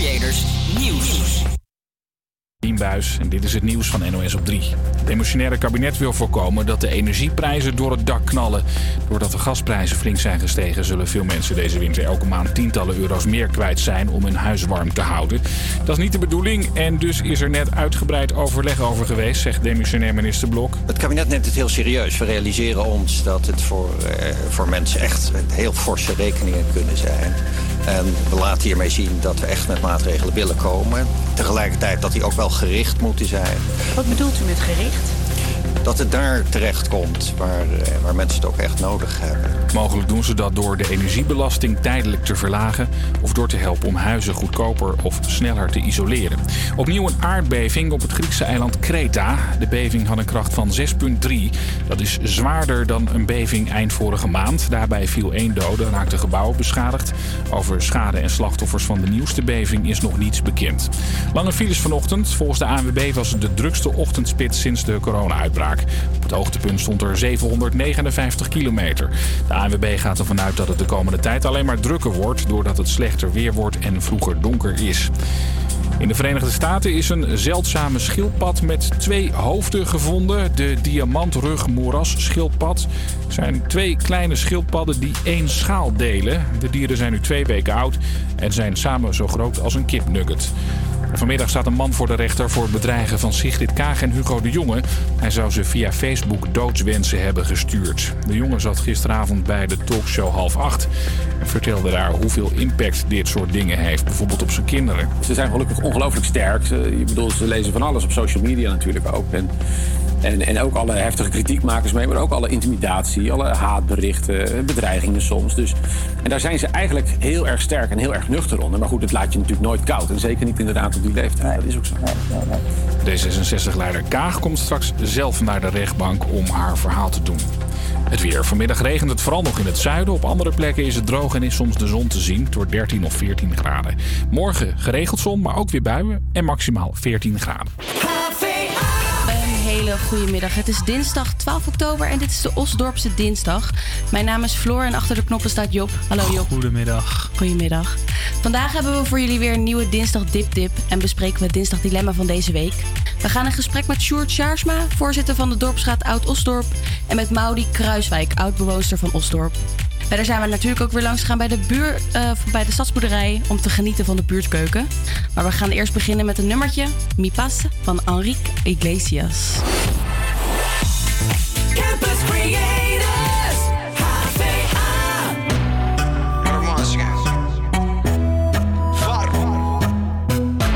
Creators Nieuws. Buis en dit is het nieuws van NOS op 3. Het demissionaire kabinet wil voorkomen dat de energieprijzen door het dak knallen. Doordat de gasprijzen flink zijn gestegen, zullen veel mensen deze winter elke maand tientallen euro's meer kwijt zijn om hun huis warm te houden. Dat is niet de bedoeling en dus is er net uitgebreid overleg over geweest, zegt demissionair minister Blok. Het kabinet neemt het heel serieus. We realiseren ons dat het voor, eh, voor mensen echt heel forse rekeningen kunnen zijn. En we laten hiermee zien dat we echt met maatregelen willen komen. Tegelijkertijd dat die ook wel gericht moeten zijn. Wat bedoelt u met gericht? Dat het daar terecht komt waar, eh, waar mensen het ook echt nodig hebben. Mogelijk doen ze dat door de energiebelasting tijdelijk te verlagen of door te helpen om huizen goedkoper of sneller te isoleren. Opnieuw een aardbeving op het Griekse eiland Kreta. De beving had een kracht van 6,3. Dat is zwaarder dan een beving eind vorige maand. Daarbij viel één dode en raakte gebouwen beschadigd. Over schade en slachtoffers van de nieuwste beving is nog niets bekend. Lange files vanochtend. Volgens de ANWB was het de drukste ochtendspits sinds de corona-uitbraak. Op het hoogtepunt stond er 759 kilometer. De ANWB gaat ervan uit dat het de komende tijd alleen maar drukker wordt... doordat het slechter weer wordt en vroeger donker is. In de Verenigde Staten is een zeldzame schildpad met twee hoofden gevonden. De diamantrug moerasschildpad zijn twee kleine schildpadden die één schaal delen. De dieren zijn nu twee weken oud en zijn samen zo groot als een kipnugget. Vanmiddag staat een man voor de rechter voor het bedreigen van Sigrid Kaag en Hugo de Jonge. Hij zou ze via Facebook doodswensen hebben gestuurd. De jongen zat gisteravond bij de talkshow half acht en vertelde daar hoeveel impact dit soort dingen heeft, bijvoorbeeld op zijn kinderen. Ze zijn gelukkig ongelooflijk sterk. Je bedoelt, ze lezen van alles op social media natuurlijk ook. En, en, en ook alle heftige kritiekmakers mee, maar ook alle intimidatie, alle haatberichten, bedreigingen soms. Dus, en daar zijn ze eigenlijk heel erg sterk en heel erg nuchter onder. Maar goed, het laat je natuurlijk nooit koud. En zeker niet inderdaad op die leeftijd. Dat is ook zo. D66-leider Kaag komt straks zelf naar de rechtbank om haar verhaal te doen. Het weer. Vanmiddag regent het vooral nog in het zuiden. Op andere plekken is het droog en is soms de zon te zien. door 13 of 14 graden. Morgen geregeld zon, maar ook weer buien. En maximaal 14 graden. Hele goede middag. Het is dinsdag 12 oktober en dit is de Osdorpse dinsdag. Mijn naam is Floor en achter de knoppen staat Job. Hallo Job. Goedemiddag. Goedemiddag. Vandaag hebben we voor jullie weer een nieuwe Dinsdag Dip Dip en bespreken we het Dinsdag Dilemma van deze week. We gaan in gesprek met Sjoerd Sjaarsma, voorzitter van de Dorpsraad Oud-Osdorp. En met Maudi Kruiswijk, oud-bewoonster van Osdorp. Verder zijn we natuurlijk ook weer langs gegaan bij de, buur, uh, bij de stadsboerderij om te genieten van de buurtkeuken. Maar we gaan eerst beginnen met een nummertje, Mi Pas van Enrique Iglesias. Campus Creators, HVA.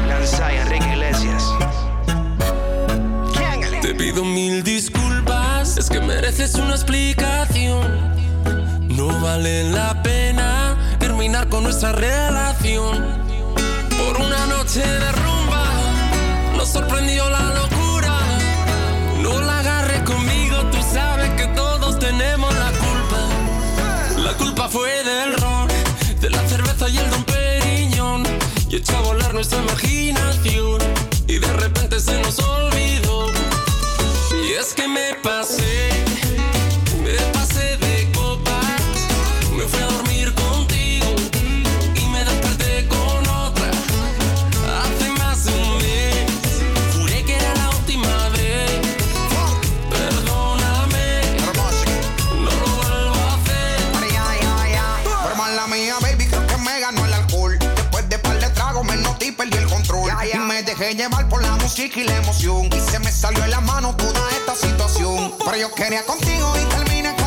Lanza Enrique Iglesias. Te pido mil disculpas, es que mereces una explicación. Vale la pena terminar con nuestra relación. Por una noche de rumba nos sorprendió la locura. No la agarres conmigo, tú sabes que todos tenemos la culpa. La culpa fue del ron, de la cerveza y el don Periñón. Y echó a volar nuestra imaginación. Y de repente se nos olvidó. Y la emoción. Y se me salió en la mano toda esta situación. Pero yo quería contigo y terminé con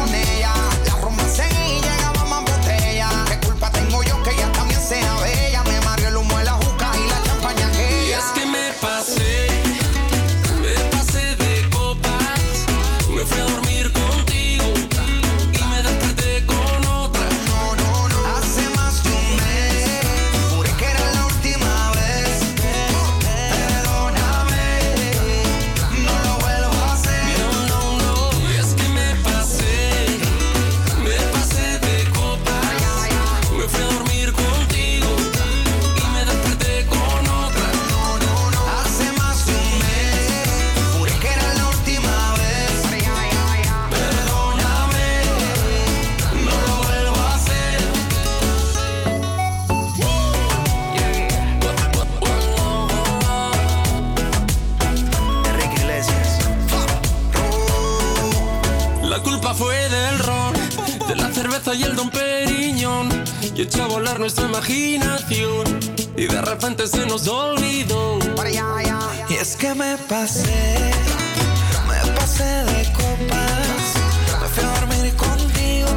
echa a volar nuestra imaginación. Y de repente se nos olvidó. Y es que me pasé, me pasé de copas. Me fui a dormir contigo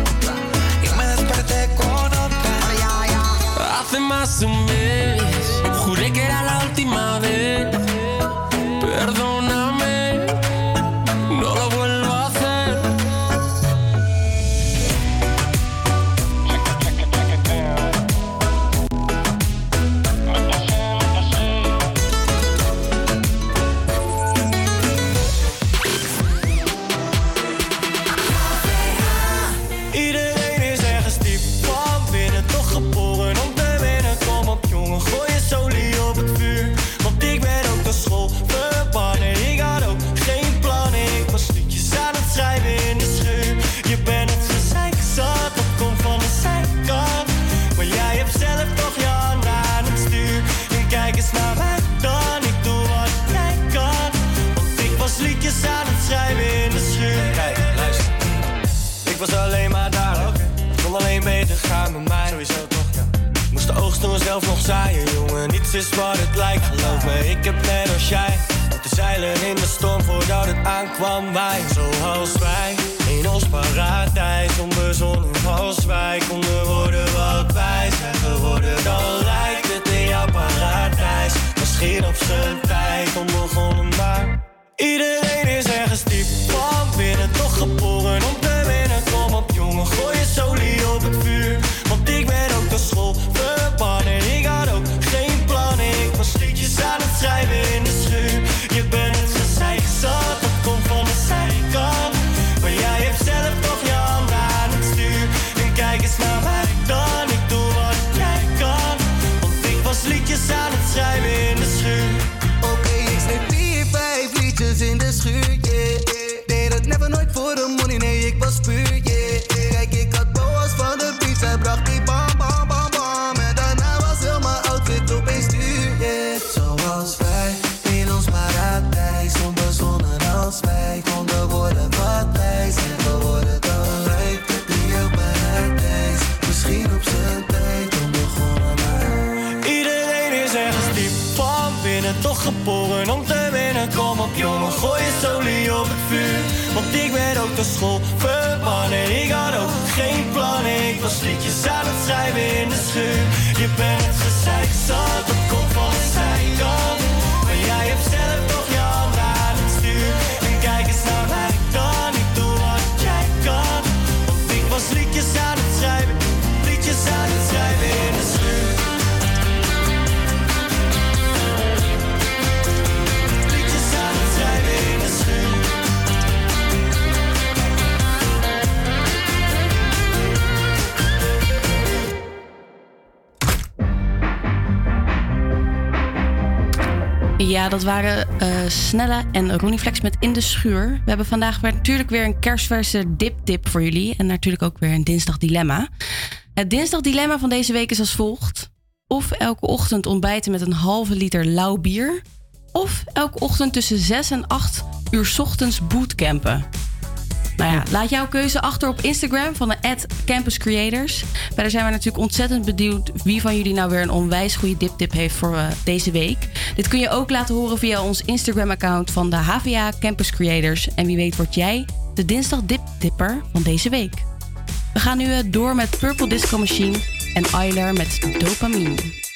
y me desperté con otra. Hace más de un mes, juré que era la última vez. Is wat het lijkt, geloof me. Ik heb net als jij. Moeten zeilen in de storm voordat het aankwam. Wij, zoals wij. In ons paradijs, onbezonnen als wij. Konden worden wat wij zijn geworden. Dan lijkt het in jouw paradijs. Misschien op zijn school verbannen. Ik had ook geen plannen, ik was liedjes aan het schrijven in de schuur. Ja, dat waren eh, Snelle en Ronnie Flex met In de Schuur. We hebben vandaag weer, natuurlijk weer een kerstverse dip-dip voor jullie. En natuurlijk ook weer een dinsdag dilemma. Het dinsdag dilemma van deze week is als volgt. Of elke ochtend ontbijten met een halve liter lauw bier. Of elke ochtend tussen 6 en 8 uur ochtends bootcampen. Nou ja, laat jouw keuze achter op Instagram van de Campus Creators. Verder zijn we natuurlijk ontzettend benieuwd wie van jullie nou weer een onwijs goede dip-dip heeft voor eh, deze week. Dit kun je ook laten horen via ons Instagram-account van de HVA Campus Creators. En wie weet word jij de dinsdag dip-dipper van deze week. We gaan nu eh, door met Purple Disco Machine en Eiler met Dopamine.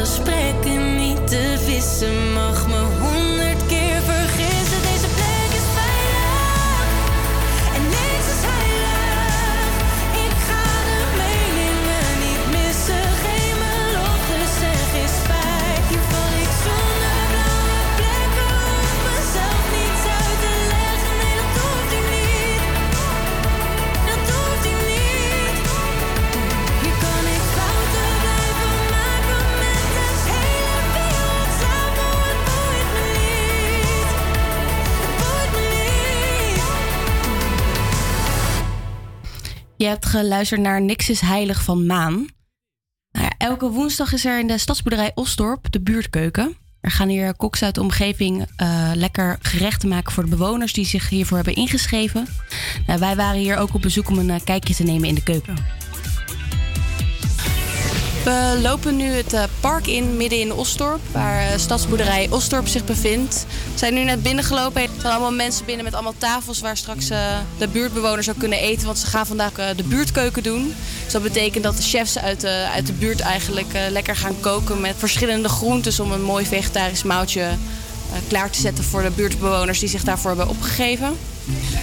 Gesprekken niet te wissen, Je hebt geluisterd naar Niks is Heilig van Maan. Nou ja, elke woensdag is er in de stadsboerderij Osdorp de buurtkeuken. Er gaan hier koks uit de omgeving eh, lekker gerechten maken voor de bewoners die zich hiervoor hebben ingeschreven. Nou, wij waren hier ook op bezoek om een eh, kijkje te nemen in de keuken. We lopen nu het eh, park in, midden in Osdorp, waar eh, stadsboerderij Osdorp zich bevindt. We zijn nu net binnengelopen. Er zijn allemaal mensen binnen met allemaal tafels waar straks eh, de buurtbewoners ook kunnen eten. Want ze gaan vandaag de buurtkeuken doen. Dus dat betekent dat de chefs uit de, uit de buurt eigenlijk lekker gaan koken met verschillende groentes om een mooi vegetarisch maaltje klaar te zetten voor de buurtbewoners die zich daarvoor hebben opgegeven.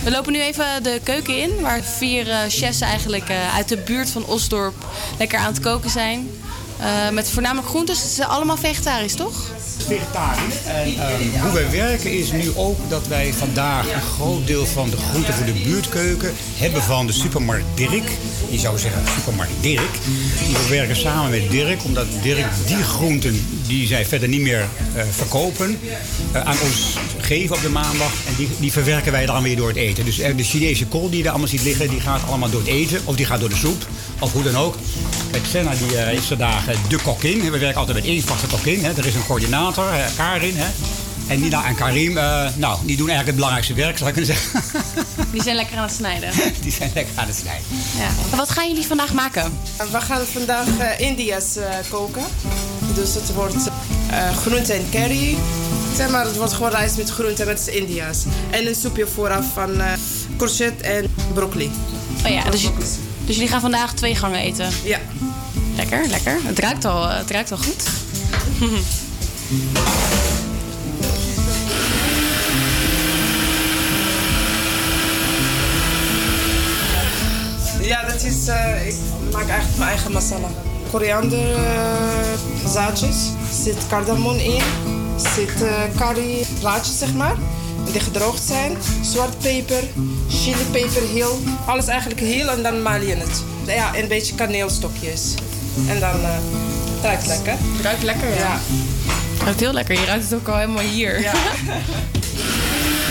We lopen nu even de keuken in, waar vier eh, chefs eigenlijk eh, uit de buurt van Osdorp lekker aan het koken zijn. Eh, met voornamelijk groentes. Het is allemaal vegetarisch, toch? vegetarisch. En ehm, hoe wij werken is nu ook dat wij vandaag een groot deel van de groenten voor de buurtkeuken hebben van de supermarkt Dirk. Je zou zeggen supermarkt Dirk. We werken samen met Dirk, omdat Dirk die groenten die zij verder niet meer eh, verkopen, eh, aan ons geven op de maandag. En die, die verwerken wij dan weer door het eten. Dus de Chinese kool die je daar allemaal ziet liggen, die gaat allemaal door het eten. Of die gaat door de soep, of hoe dan ook. Kijk, Senna die, eh, is vandaag eh, de kokkin. We werken altijd met één vaste kokkin. Hè. Er is een coördinator, eh, Karin. Hè. En Nina en Karim, eh, nou, die doen eigenlijk het belangrijkste werk, zou ik kunnen zeggen. Die zijn lekker aan het snijden. die zijn lekker aan het snijden. Ja. Wat gaan jullie vandaag maken? We gaan vandaag eh, India's eh, koken. Dus het wordt eh groente en curry. Zeg maar, het wordt gewoon rijst met groente en het is India's. En een soepje vooraf van eh courgette en broccoli. Oh ja, dus, dus jullie gaan vandaag twee gangen eten? Ja. Lekker, lekker. Het ruikt al, het ruikt al goed. Ja, dat is... eh, ik maak eigenlijk mijn eigen masala. Koriander eh, zaadjes. Zit cardamom in. Zit eh curry plaatjes, zeg maar. Die gedroogd zijn. Zwart peper, chilipeper heel. Alles eigenlijk heel en dan maal je het. Ja, en een beetje kaneelstokjes. En dan eh het ruikt lekker. Ruikt lekker, ja. ja. Ruikt heel lekker. Je ruikt het ook al helemaal hier. Ja.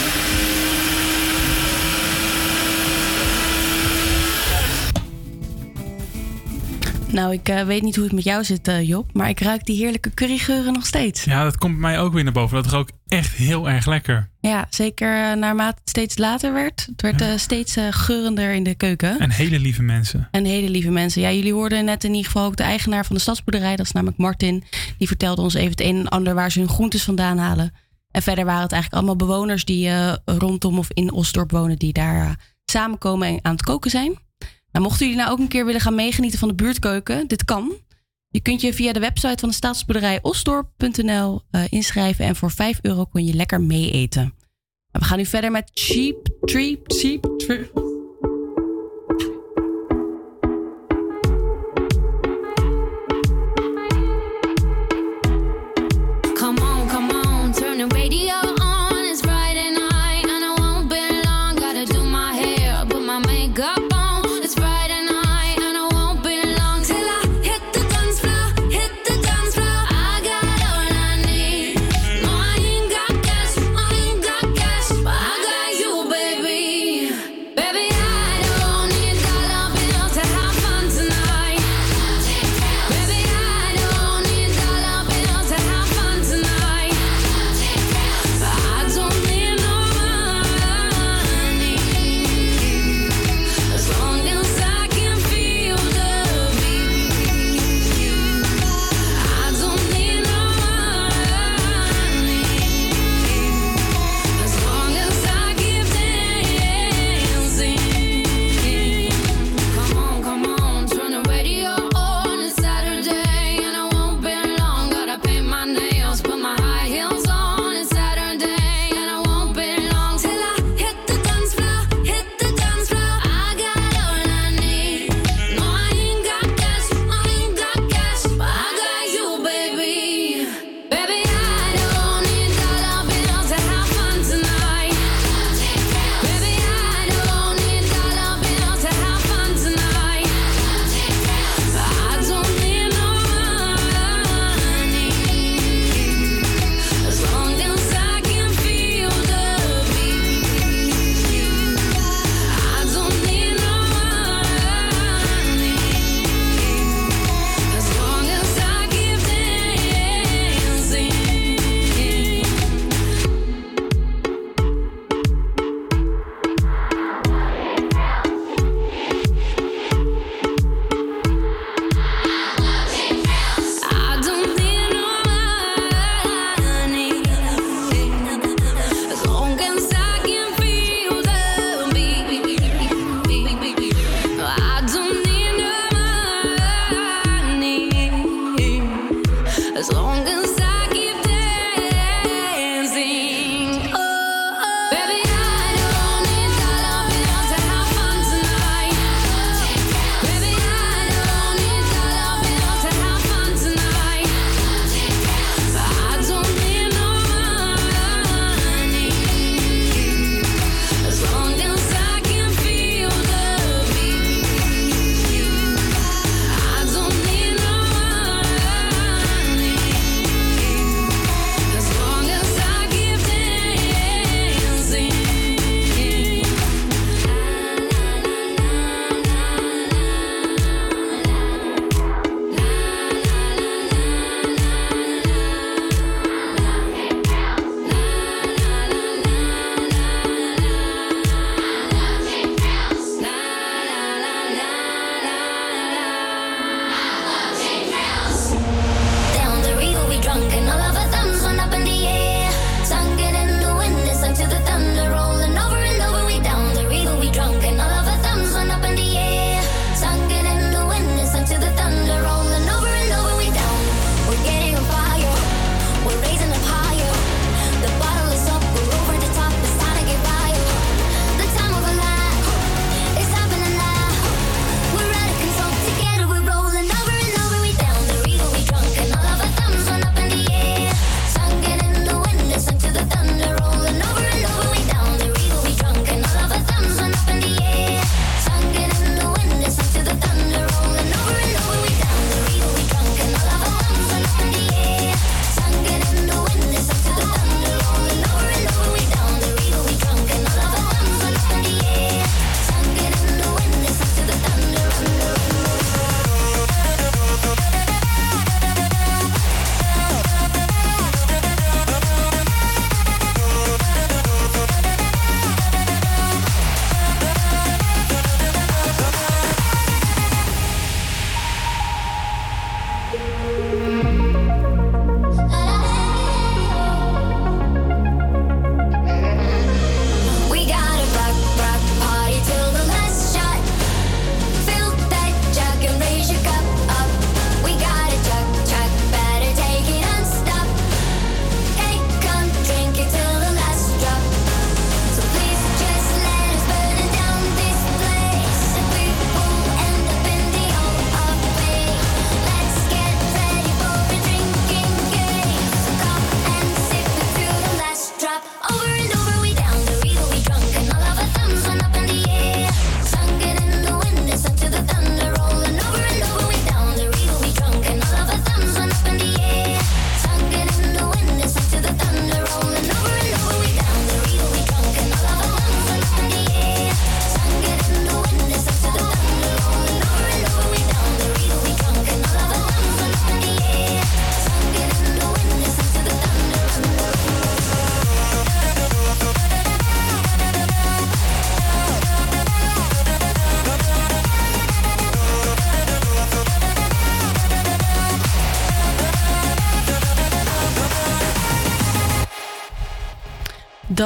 Nou, ik eh, weet niet hoe het met jou zit, eh, Job. Maar ik ruik die heerlijke currygeuren nog steeds. Ja, dat komt bij mij ook weer naar boven. Dat rook echt heel erg lekker. Ja, zeker eh, naarmate het steeds later werd. Het werd steeds geurender in de keuken. En hele lieve mensen. En hele lieve mensen. Ja, jullie hoorden net in ieder geval ook de eigenaar van de stadsboerderij. Dat is namelijk Martin. Die vertelde ons even het een en ander waar ze hun groentes vandaan halen. En verder waren het eigenlijk allemaal bewoners die rondom of in Osdorp wonen. Die daar samenkomen en aan het koken zijn. Nou, mochten jullie nou ook een keer willen gaan meegenieten van de buurtkeuken. Dit kan. Je kunt je via de website van de staatsboerderij osdorp.nl eh, inschrijven. En voor 5 euro kun je lekker mee eten. We gaan nu verder met Cheap Treat. Cheap Treat.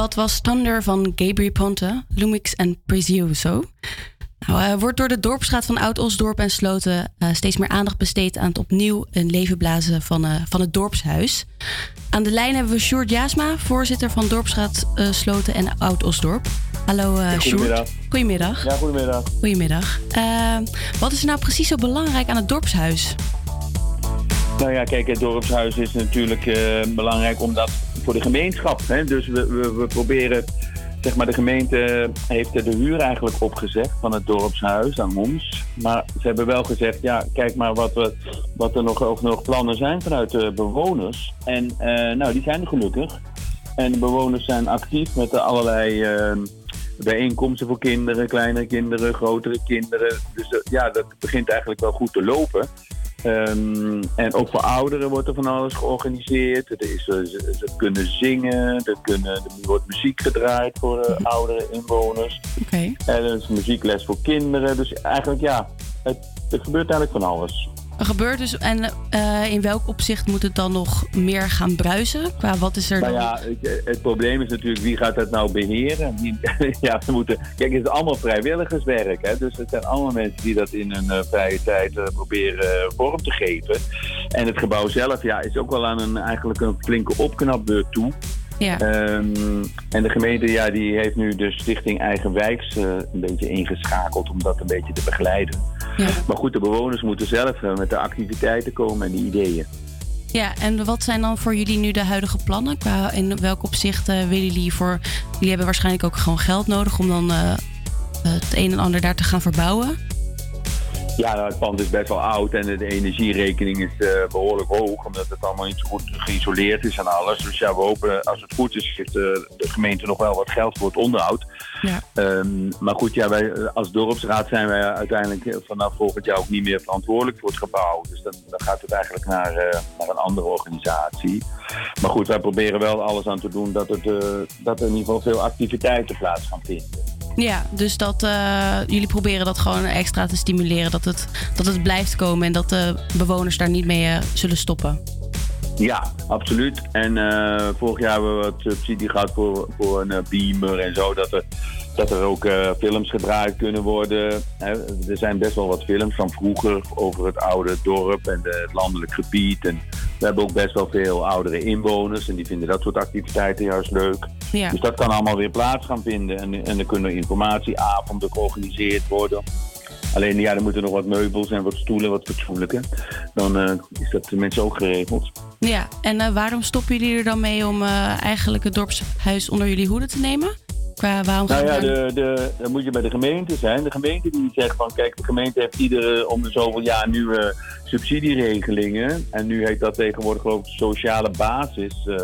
Dat was Thunder van Gabriel Ponte, Lumix en Prezioso. Nou, er wordt door de dorpsstraat van Oud-Osdorp en Sloten eh, steeds meer aandacht besteed aan het opnieuw een leven blazen van, eh, van het dorpshuis. Aan de lijn hebben we Sjoerd Jasma, voorzitter van Dorpsstraat eh, Sloten en Oud-Osdorp. Hallo Ja, Sjoerd. goedemiddag. Goedemiddag. Ja, goedemiddag. Goedemiddag. Wat is er nou precies zo belangrijk aan het dorpshuis? Nou ja, kijk, het dorpshuis is natuurlijk eh, belangrijk omdat voor de gemeenschap. Hè, dus we, we, we proberen, zeg maar, de gemeente heeft de huur eigenlijk opgezegd van het dorpshuis aan ons. Maar ze hebben wel gezegd, ja, kijk maar wat, we, wat er nog, er nog plannen zijn vanuit de bewoners. En eh, nou, die zijn er gelukkig. En de bewoners zijn actief met allerlei eh, bijeenkomsten voor kinderen, kleinere kinderen, grotere kinderen. Dus eh, ja, dat begint eigenlijk wel goed te lopen. Ehm, en ook voor ouderen wordt er van alles georganiseerd. Er is, eh, ze, ze kunnen zingen, er, kunnen, er wordt muziek gedraaid voor eh, oudere inwoners. En er is muziekles voor kinderen. Dus eigenlijk ja, het, er gebeurt eigenlijk van alles. Gebeurt dus, en eh, in welk opzicht moet het dan nog meer gaan bruisen? Qua wat is er Nou dan? ja, het, het probleem is natuurlijk wie gaat dat nou beheren? Wie- ja, we moeten, kijk, het is allemaal vrijwilligerswerk. Hè? Dus het zijn allemaal mensen die dat in hun eh, vrije tijd eh, proberen vorm te geven. En het gebouw zelf ja, is ook wel aan een, eigenlijk een flinke opknapbeurt toe. Ja. Ehm, en de gemeente ja, die heeft nu de stichting Eigen Wijks een beetje ingeschakeld om dat een beetje te begeleiden. Maar goed, de bewoners moeten zelf eh, met de activiteiten komen en de ideeën. Ja, en wat zijn dan voor jullie nu de huidige plannen? Qua in welk opzicht eh, willen jullie voor... Jullie hebben waarschijnlijk ook gewoon geld nodig om dan eh, het een en ander daar te gaan verbouwen. Ja, nou, het pand is best wel oud en de energierekening is eh, behoorlijk hoog, omdat het allemaal niet zo goed geïsoleerd is en alles. Dus ja, we hopen, als het goed is, heeft eh, de gemeente nog wel wat geld voor het onderhoud. Ja. Ehm, maar goed, ja, wij, als dorpsraad zijn wij uiteindelijk vanaf volgend jaar ook niet meer verantwoordelijk voor het gebouw. Dus dan, dan gaat het eigenlijk naar, eh, naar een andere organisatie. Maar goed, wij proberen wel alles aan te doen dat, het, dat er in ieder geval veel activiteiten plaats gaan vinden. Ja, dus dat eh, jullie proberen dat gewoon extra te stimuleren. Dat het, dat het blijft komen en dat de bewoners daar niet mee eh, zullen stoppen. Ja, absoluut. En eh, vorig jaar hebben we wat subsidie gehad voor, voor een beamer en zo. Dat er, dat er ook eh, films gedraaid kunnen worden. Hè, er zijn best wel wat films van vroeger over het oude dorp en de, het landelijk gebied. En we hebben ook best wel veel oudere inwoners. En die vinden dat soort activiteiten juist leuk. Ja. Dus dat kan allemaal weer plaats gaan vinden. En, en er kunnen informatieavonden georganiseerd worden. Alleen ja, er moeten nog wat meubels en wat stoelen, wat fatsoenlijke. Dan eh, is dat tenminste ook geregeld. Ja, en eh, waarom stoppen jullie er dan mee om eigenlijk het dorpshuis onder jullie hoede te nemen? Qua waarom Nou ja, de, de, dan moet je bij de gemeente zijn. De gemeente die zegt van, kijk, de gemeente heeft iedere om de zoveel jaar nieuwe subsidieregelingen. En nu heet dat tegenwoordig geloof ik sociale basis. Eh,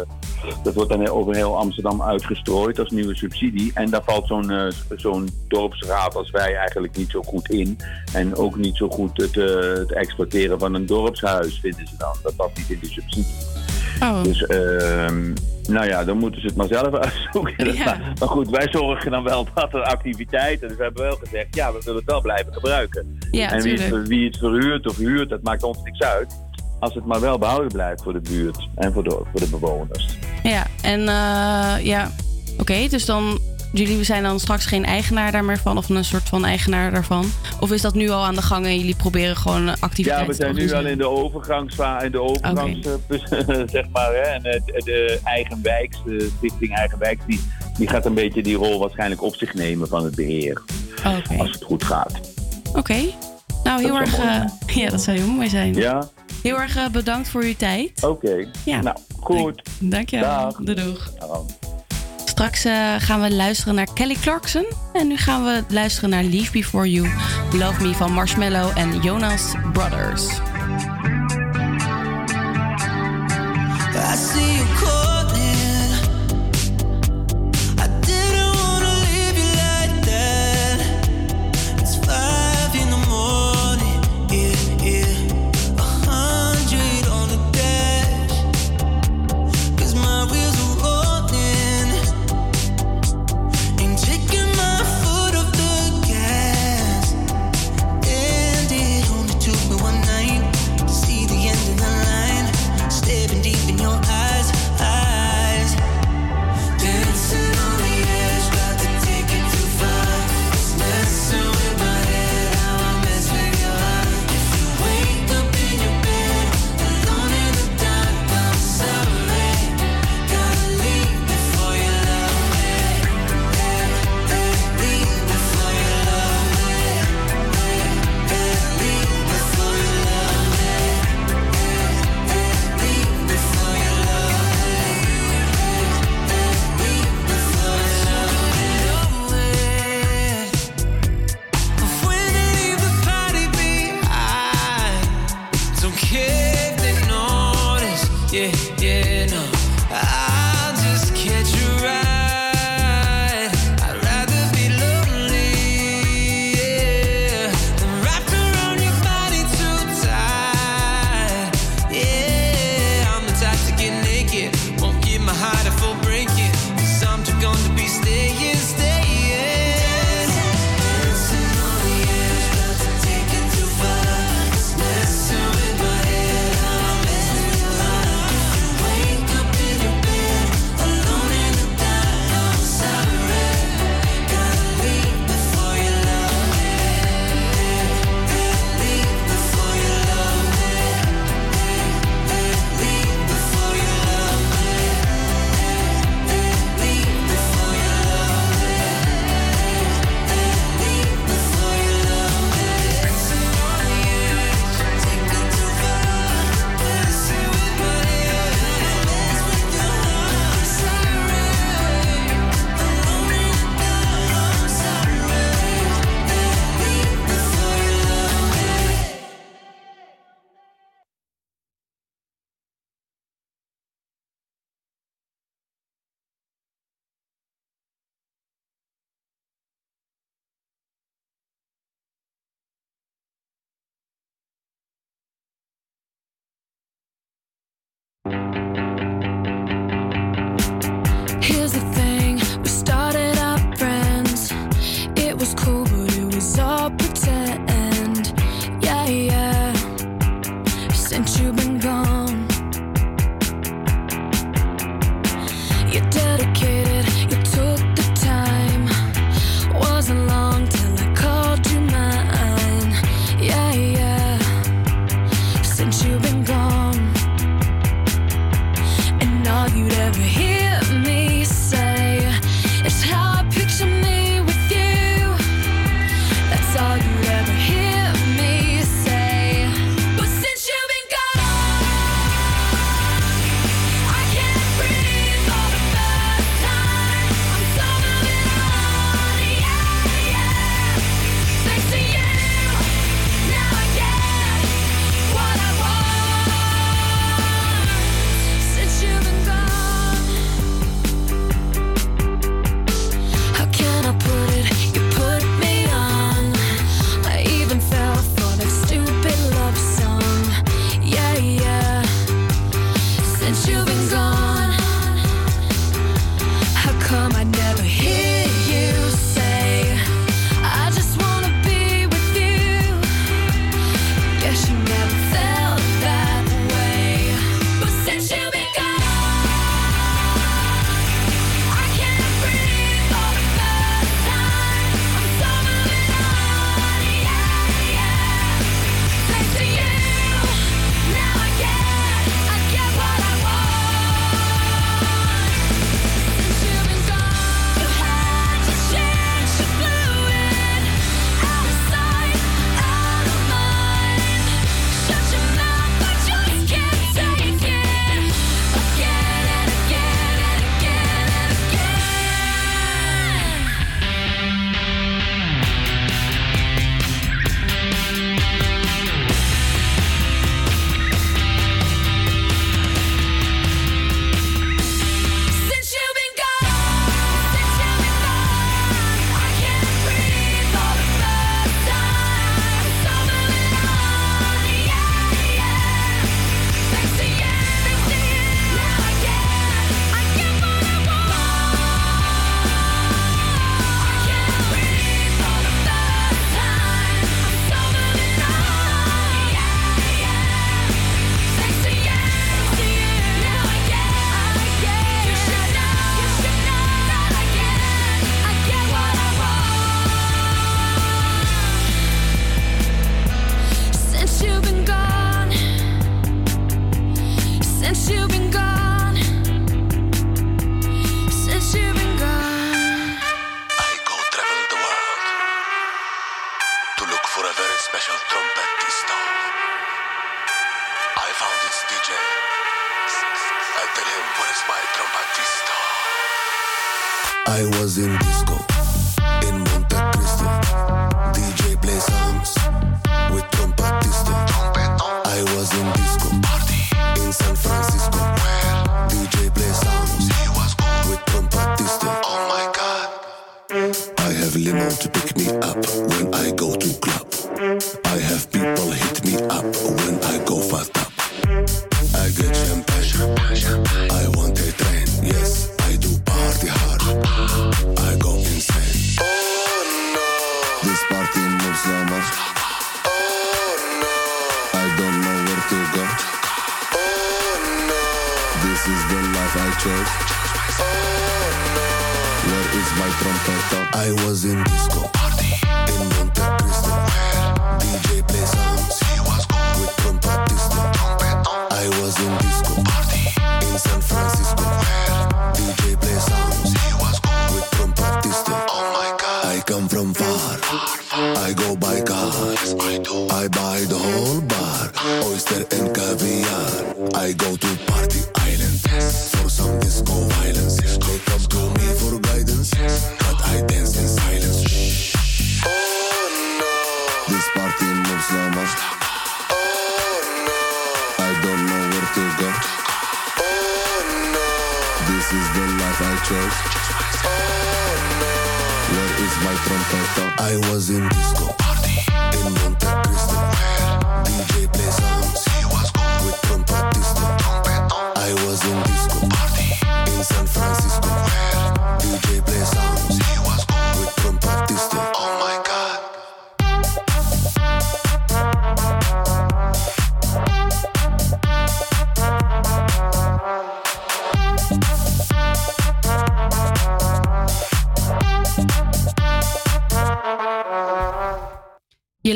dat wordt dan over heel Amsterdam uitgestrooid als nieuwe subsidie. En daar valt zo'n eh, zo'n dorpsraad als wij eigenlijk niet zo goed in. En ook niet zo goed het, eh, het exploiteren van een dorpshuis vinden ze dan. Dat past niet in die subsidie. Oh. Dus ehm, nou ja, dan moeten ze het maar zelf uitzoeken. Ja. Maar, goed, wij zorgen dan wel dat er activiteiten. Dus we hebben wel gezegd, ja, we willen het wel blijven gebruiken. Ja, en wie het, wie het verhuurt of huurt, dat maakt ons niks uit. Als het maar wel behouden blijft voor de buurt en voor de, voor de bewoners. Ja, en eh, ja, oké, dus dan jullie zijn dan straks geen eigenaar daar meer van of een soort van eigenaar daarvan? Of is dat nu al aan de gang en jullie proberen gewoon activiteiten Ja, we zijn te nu al in de overgangsfase, in de overgangs, eh, zeg maar. Hè, en eh, de, de eigen wijks, de stichting eigen wijks, die, die gaat een beetje die rol waarschijnlijk op zich nemen van het beheer. Oké. Als het goed gaat. Oké. Nou, heel erg. eh, ja, dat zou heel mooi zijn. Ja? Heel erg bedankt voor uw tijd. Oké. Ja. Nou, goed. Dankjewel. Dag. Doei, doeg. Dag. Straks eh, gaan we luisteren naar Kelly Clarkson. En nu gaan we luisteren naar Leave Before You, Love Me van Marshmallow en Jonas Brothers.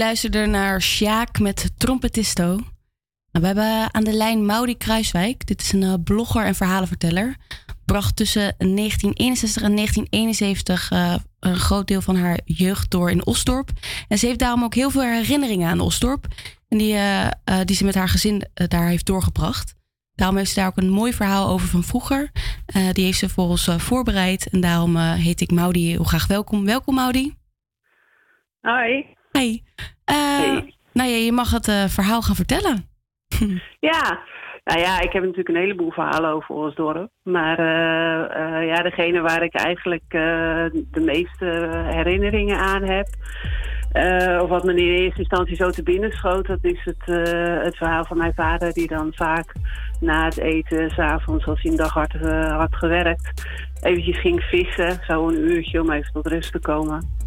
Luisterde naar Sjaak met Trompetisto. Nou, we hebben aan de lijn Maudi Kruiswijk. Dit is een eh, blogger en verhalenverteller. Bracht tussen 1961 en 1971 eh, een groot deel van haar jeugd door in Osdorp. En ze heeft daarom ook heel veel herinneringen aan Osdorp. En die, eh, die ze met haar gezin daar heeft doorgebracht. Daarom heeft ze daar ook een mooi verhaal over van vroeger. Die heeft ze voor ons voorbereid. En daarom heet ik Maudi heel graag welkom. Welkom Maudi. Hoi. Hey. Eh, Nou ja, je mag het eh, verhaal gaan vertellen. Ja, nou ja, ik heb natuurlijk een heleboel verhalen over Osdorp. Maar eh, ja, degene waar ik eigenlijk de meeste herinneringen aan heb... of wat me in eerste instantie zo te binnen schoot... dat is het, het verhaal van mijn vader... die dan vaak na het eten, s'avonds als hij een dag hard had gewerkt... eventjes ging vissen, zo een uurtje om even tot rust te komen...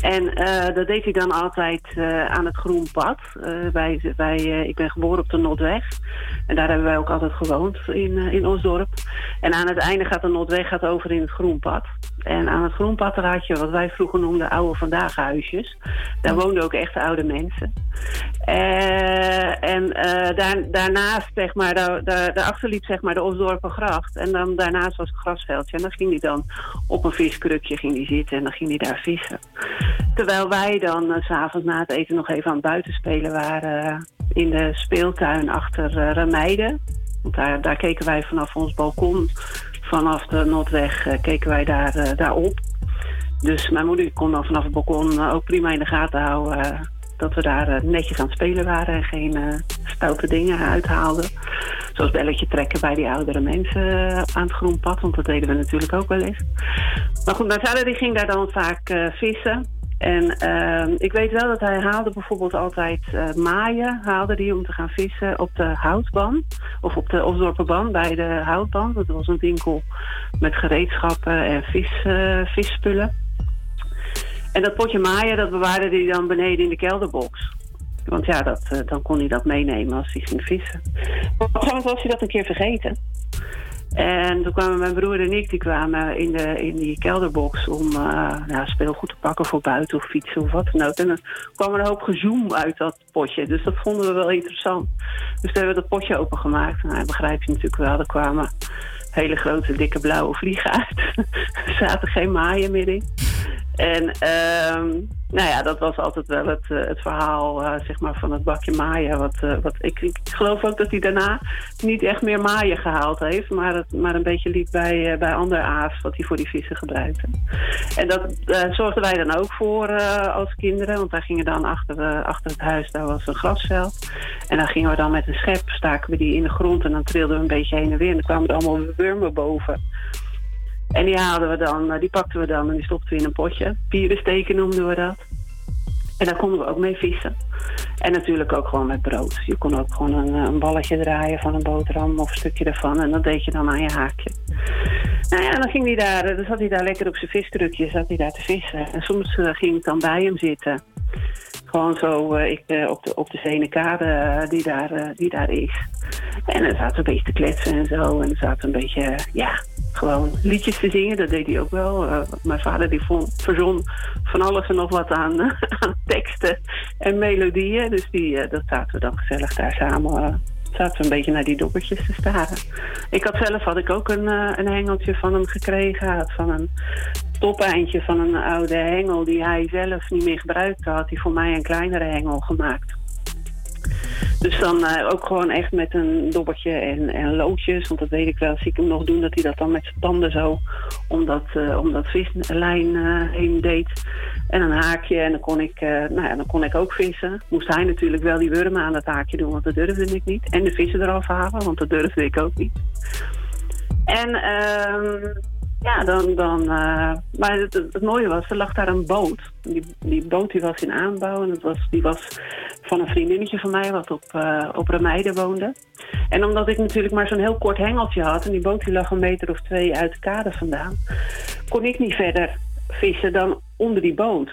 En eh, dat deed hij dan altijd eh, aan het Groenpad. Eh wij, wij, eh, ik ben geboren op de Noordweg. En daar hebben wij ook altijd gewoond in, eh, in Osdorp. En aan het einde gaat de Noordweg gaat over in het Groenpad. En aan het Groenpad daar had je wat wij vroeger noemden oude vandaag huisjes. Daar woonden ook echt oude mensen. Eh, en eh, daar, daarnaast, zeg maar, daar, daar, daarachter liep zeg maar, de Osdorpengracht. En dan daarnaast was het grasveldje. En dan ging hij dan op een viskrukje ging die zitten en dan ging hij daar vissen. Terwijl wij dan s s'avonds na het eten nog even aan het buitenspelen waren eh, in de speeltuin achter Remeiden. Want daar, daar keken wij vanaf ons balkon, vanaf de Noordweg, eh, keken wij daar, eh, daar op. Dus mijn moeder kon dan vanaf het balkon eh, ook prima in de gaten houden dat we daar netjes aan het spelen waren en geen stoute dingen uithaalden. Zoals belletje trekken bij die oudere mensen aan het groenpad, want dat deden we natuurlijk ook wel eens. Maar goed, mijn vader die ging daar dan vaak vissen. En ehm, ik weet wel dat hij haalde bijvoorbeeld altijd eh, maaien, haalde die om te gaan vissen op de houtban. Of op de Osdorpenban bij de houtban. Dat was een winkel met gereedschappen en vis, eh, visspullen. En dat potje maaien, dat bewaarde hij dan beneden in de kelderbox. Want ja, dat, eh, dan kon hij dat meenemen als hij ging vissen. Maar moment was hij dat een keer vergeten. En toen kwamen mijn broer en ik, die kwamen in, de, in die kelderbox om eh, nou, speelgoed te pakken voor buiten of fietsen of wat dan ook. En dan kwam er een hoop gezoem uit dat potje. Dus dat vonden we wel interessant. Dus toen hebben we dat potje opengemaakt. Nou, begrijp je natuurlijk wel, er kwamen hele grote dikke blauwe vliegen uit. er zaten geen maaien meer in. En ehm, nou ja, dat was altijd wel het, eh, het verhaal eh, zeg maar van het bakje maaien. Wat, eh, wat, ik, ik geloof ook dat hij daarna niet echt meer maaien gehaald heeft. Maar, het, maar een beetje liep bij, eh, bij ander aas wat hij voor die vissen gebruikte. En dat zorgden wij dan ook voor als kinderen. Want daar gingen dan achter, achter het huis, daar was een grasveld. En dan gingen we dan met een schep, staken we die in de grond. En dan trilden we een beetje heen en weer. En dan kwamen er allemaal wurmen boven. En die haalden we dan, eh, die pakten we dan en die stopten we in een potje. Pierensteken noemden we dat. En daar konden we ook mee vissen. En natuurlijk ook gewoon met brood. Je kon ook gewoon een, eh, een balletje draaien van een boterham of een stukje ervan. En dat deed je dan aan je haakje. Nou ja, dan ging hij daar, eh, dan zat hij daar lekker op zijn viskrukje, zat hij daar te vissen. En soms ging ik dan bij hem zitten. Gewoon zo ik, op de, op de Zenekade die, daar, die daar is. En dan zaten we een beetje te kletsen en zo. En dan zaten we een beetje, ja, gewoon liedjes te zingen. Dat deed hij ook wel. Eh, mijn vader die vond, verzon van alles en nog wat aan, teksten en melodieën. Dus die, eh, dat zaten we dan gezellig daar samen... eh, zaten we een beetje naar die dobbertjes te staren. Ik had zelf had ik ook een, een hengeltje van hem gekregen. Van een topeindje van een oude hengel die hij zelf niet meer gebruikte, had hij voor mij een kleinere hengel gemaakt. Dus dan eh, ook gewoon echt met een dobbertje en, en loodjes. Want dat weet ik wel, zie ik hem nog doen, dat hij dat dan met zijn tanden zo om dat, eh, om dat vislijn eh, heen deed. En een haakje en dan kon, ik, nou ja, dan kon ik ook vissen. Moest hij natuurlijk wel die wurmen aan dat haakje doen, want dat durfde ik niet. En de vissen eraf halen, want dat durfde ik ook niet. En ehm, ja, dan... dan eh, maar het, mooie was, er lag daar een boot. Die, die boot die was in aanbouw en het was, die was van een vriendinnetje van mij wat op, eh op Remeide woonde. En omdat ik natuurlijk maar zo'n heel kort hengeltje had en die boot die lag een meter of twee uit de kade vandaan, kon ik niet verder vissen dan onder die boot.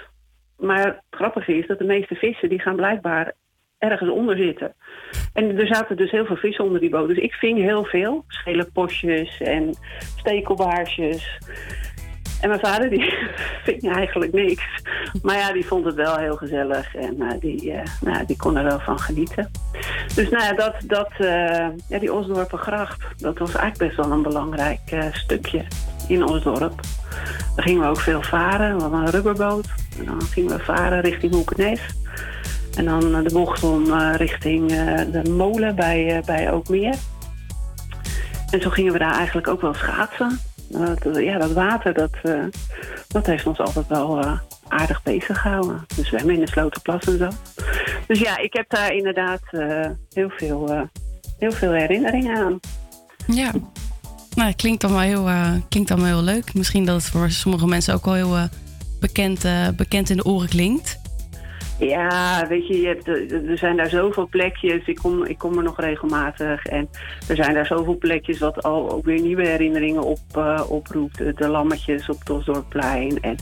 Maar het grappige is dat de meeste vissen die gaan blijkbaar ergens onder zitten. En er zaten dus heel veel vissen onder die boot. Dus ik ving heel veel. Schele postjes en stekelbaarsjes. En mijn vader die ving eigenlijk niks. Maar ja, die vond het wel heel gezellig. En eh, die, eh, nou, die kon er wel van genieten. Dus nou ja, dat, dat, eh, ja, die Osdorpengracht, dat was eigenlijk best wel een belangrijk stukje in Osdorp. Daar gingen we ook veel varen. We hadden een rubberboot. En dan gingen we varen richting Hoekenes. En dan eh, de bocht om eh, richting eh, de molen bij, bij Ookmeer. En zo gingen we daar eigenlijk ook wel schaatsen. Dat- ja, dat water, dat, dat heeft ons altijd wel aardig bezig gehouden. Dus zwemmen in de Slotenplas en zo. Dus ja, ik heb daar inderdaad heel, veel, heel veel herinneringen aan. Ja. Nou, klinkt allemaal heel, eh, klinkt allemaal heel leuk. Misschien dat het voor sommige mensen ook wel heel bekend, bekend in de oren klinkt. Ja, weet je, je hebt, er er zijn daar zoveel plekjes. Ik kom, ik kom er nog regelmatig. En er zijn daar zoveel plekjes wat al ook weer nieuwe herinneringen op, eh, oproept. De, lammetjes op het Osdorpplein. En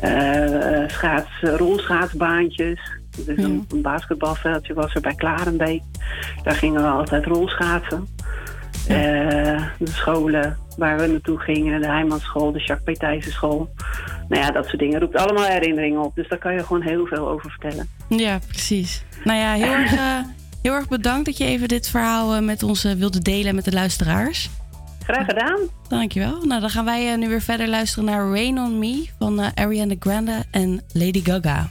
eh, schaats, rolschaatsbaantjes. Dus een, een basketbalveldje was er bij Klarenbeek. Daar gingen we altijd rolschaatsen. Eh, de scholen waar we naartoe gingen, de Heimanschool, de Jacques Petijsen school. Nou ja, dat soort dingen roept allemaal herinneringen op. Dus daar kan je gewoon heel veel over vertellen. Ja, precies. Nou ja, heel erg, eh, heel erg bedankt dat je even dit verhaal eh, met ons wilde delen met de luisteraars. Graag gedaan. Dankjewel. Nou, dan gaan wij nu weer verder luisteren naar Rain on Me van Ariana Grande en Lady Gaga.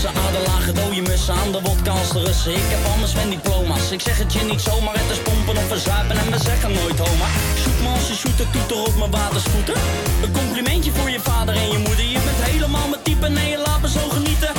Tussen aderlagen, dode mussen aan de wodka als de Russen. Ik heb anders mijn diploma's. Ik zeg het je niet zomaar, het is pompen of verzuipen en we zeggen nooit homa. Shoot me als je shooter, toeter op mijn watersvoeten. Een complimentje voor je vader en je moeder. Je bent helemaal mijn type, nee, je laat me zo genieten.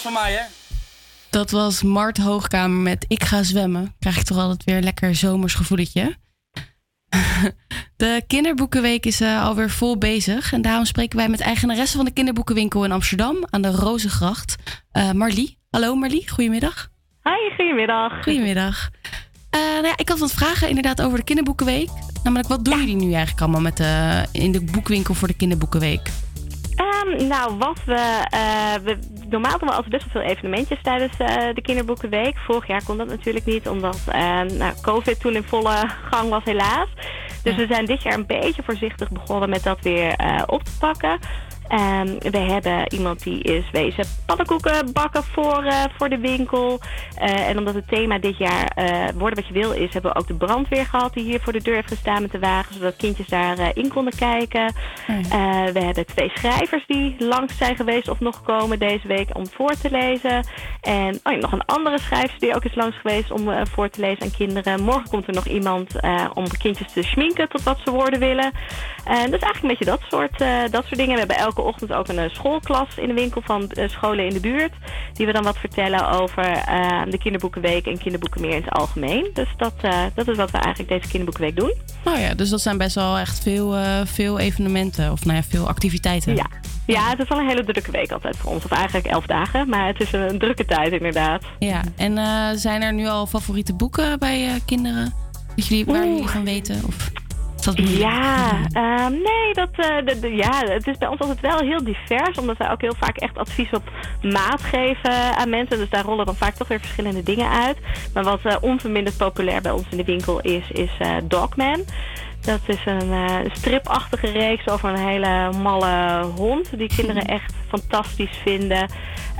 Van mij, hè? Dat was Mart Hoogkamer met Ik ga zwemmen. Krijg ik toch altijd weer een lekker zomers gevoeletje. De kinderboekenweek is eh, alweer vol bezig. En daarom spreken wij met eigenaresse van de kinderboekenwinkel in Amsterdam aan de Rozengracht. Eh Marlie. Hallo Marlie, goedemiddag. Hi, goedemiddag. Goedemiddag. Eh, nou ja, ik had wat vragen inderdaad over de kinderboekenweek. Namelijk, wat doen jullie nu eigenlijk allemaal met de, in de boekwinkel voor de kinderboekenweek? Ehm, nou, wat we, eh, we. Normaal doen we altijd best wel veel evenementjes tijdens eh, de Kinderboekenweek. Vorig jaar kon dat natuurlijk niet, omdat eh, nou, COVID toen in volle gang was, helaas. Dus we zijn dit jaar een beetje voorzichtig begonnen met dat weer eh, op te pakken. Ehm, we hebben iemand die is wezen pannenkoeken bakken voor, eh, voor de winkel. Eh, en omdat het thema dit jaar eh, worden wat je wil is, hebben we ook de brandweer gehad die hier voor de deur heeft gestaan met de wagen, zodat kindjes daarin in konden kijken. We hebben twee schrijvers die langs zijn geweest of nog komen deze week om voor te lezen. En oh ja, nog een andere schrijver die ook is langs geweest om voor te lezen aan kinderen. Morgen komt er nog iemand om kindjes te schminken tot wat ze worden willen. Is eigenlijk een beetje dat soort, dat soort dingen. We hebben elke ochtend ook een eh, schoolklas in de winkel van eh, scholen in de buurt. Die we dan wat vertellen over eh, de kinderboekenweek en kinderboeken meer in het algemeen. Dus dat, dat is wat we eigenlijk deze kinderboekenweek doen. Nou ja, dus dat zijn best wel echt veel, veel evenementen of nou ja, veel activiteiten. Ja. ja, het is wel een hele drukke week altijd voor ons. Of eigenlijk elf dagen, maar het is een, drukke tijd inderdaad. Ja, en zijn er nu al favoriete boeken bij kinderen? Dat jullie, waar jullie van weten? Of dat moeilijk? Ja, ehm, nee, dat, eh, de- de- ja, het is bij ons altijd wel heel divers. Omdat wij ook heel vaak echt advies op maat geven aan mensen. Dus daar rollen dan vaak toch weer verschillende dingen uit. Maar wat eh, onverminderd populair bij ons in de winkel is, is eh, Dogman. Dat is een stripachtige reeks over een hele malle hond. Die kinderen echt fantastisch vinden.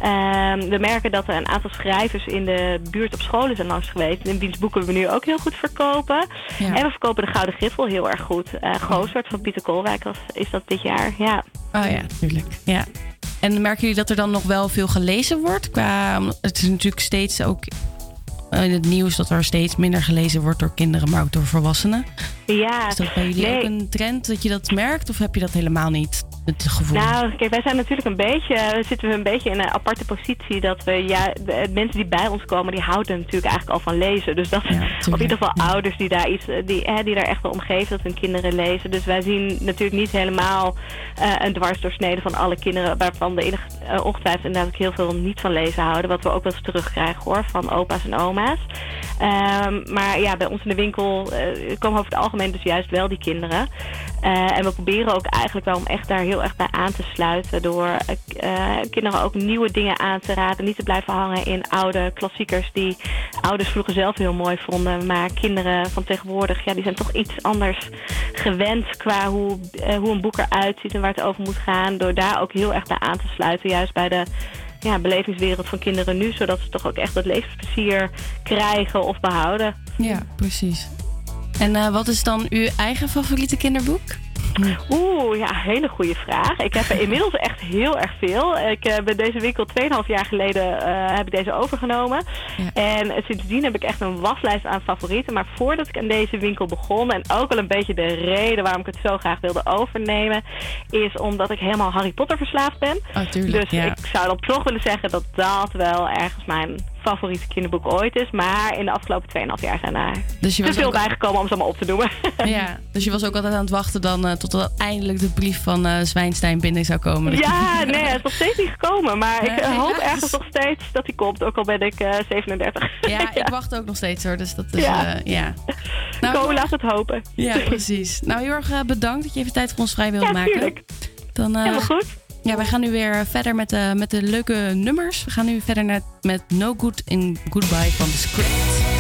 Ehm, we merken dat er een aantal schrijvers in de buurt op scholen zijn langs geweest. En wiens boeken we nu ook heel goed verkopen. Ja. En we verkopen de Gouden Griffel heel erg goed. Gooswert van Pieter Koolwijk was, is dat dit jaar. Ja. Oh ja, natuurlijk. Ja. En merken jullie dat er dan nog wel veel gelezen wordt? Qua, het is natuurlijk steeds ook in het nieuws dat er steeds minder gelezen wordt door kinderen, maar ook door volwassenen. Ja, Is dat bij jullie nee. ook een trend dat je dat merkt? Of heb je dat helemaal niet, het gevoel? Nou, kijk, wij zijn natuurlijk een beetje, we zitten we een beetje in een aparte positie dat we, ja, de mensen die bij ons komen, die houden natuurlijk eigenlijk al van lezen. Dus dat, of in ieder geval ouders die daar iets, eh, die, hè, die daar echt wel om geven dat hun kinderen lezen. Dus wij zien natuurlijk niet helemaal eh, een dwarsdoorsnede van alle kinderen, waarvan de eh, ongetwijfeld inderdaad ook heel veel niet van lezen houden. Wat we ook wel eens terugkrijgen hoor, van opa's en oma's. Ehm, maar ja, bij ons in de winkel eh, komen over het algemeen dus juist wel die kinderen. Eh, en we proberen ook eigenlijk wel om echt daar heel erg bij aan te sluiten. Door eh, eh, kinderen ook nieuwe dingen aan te raden. Niet te blijven hangen in oude klassiekers die ouders vroeger zelf heel mooi vonden. Maar kinderen van tegenwoordig, ja, die zijn toch iets anders gewend qua hoe, hoe een boek eruit ziet en waar het over moet gaan. Door daar ook heel erg bij aan te sluiten. Juist bij de ja, belevingswereld van kinderen nu. Zodat ze toch ook echt dat levensplezier krijgen of behouden. Ja, precies. En eh, wat is dan uw eigen favoriete kinderboek? Oeh, ja, hele goede vraag. Ik heb er inmiddels echt heel erg veel. Ik eh, ben deze winkel 2,5 jaar geleden eh, heb ik deze overgenomen. En sindsdien heb ik echt een waslijst aan favorieten. Maar voordat ik aan deze winkel begon, en ook wel een beetje de reden waarom ik het zo graag wilde overnemen, is omdat ik helemaal Harry Potter verslaafd ben. Oh, tuurlijk, dus ja. ik zou dan toch willen zeggen dat dat wel ergens mijn favoriete kinderboek ooit is. Maar in de afgelopen 2,5 jaar zijn er Dus je te was veel ook- bijgekomen om ze allemaal op te noemen. Ja, dus je was ook altijd aan het wachten dan, eh, tot er eindelijk de brief van eh Zwijnstein binnen zou komen. Ja, nee, het is nog steeds niet gekomen. Maar ik eh, hoop ergens nog steeds dat hij komt. Ook al ben ik eh 37. Ja, ik wacht ook nog steeds hoor. Dus dat is, Ja. ja. Kom, laat het hopen. Ja, precies. Nou, heel erg eh, bedankt dat je even tijd voor ons vrij Ja, maken. tuurlijk. Dan, eh, Helemaal goed. Ja, wij gaan nu weer verder met, de met de leuke nummers. We gaan nu verder met No Good in Goodbye van The Script.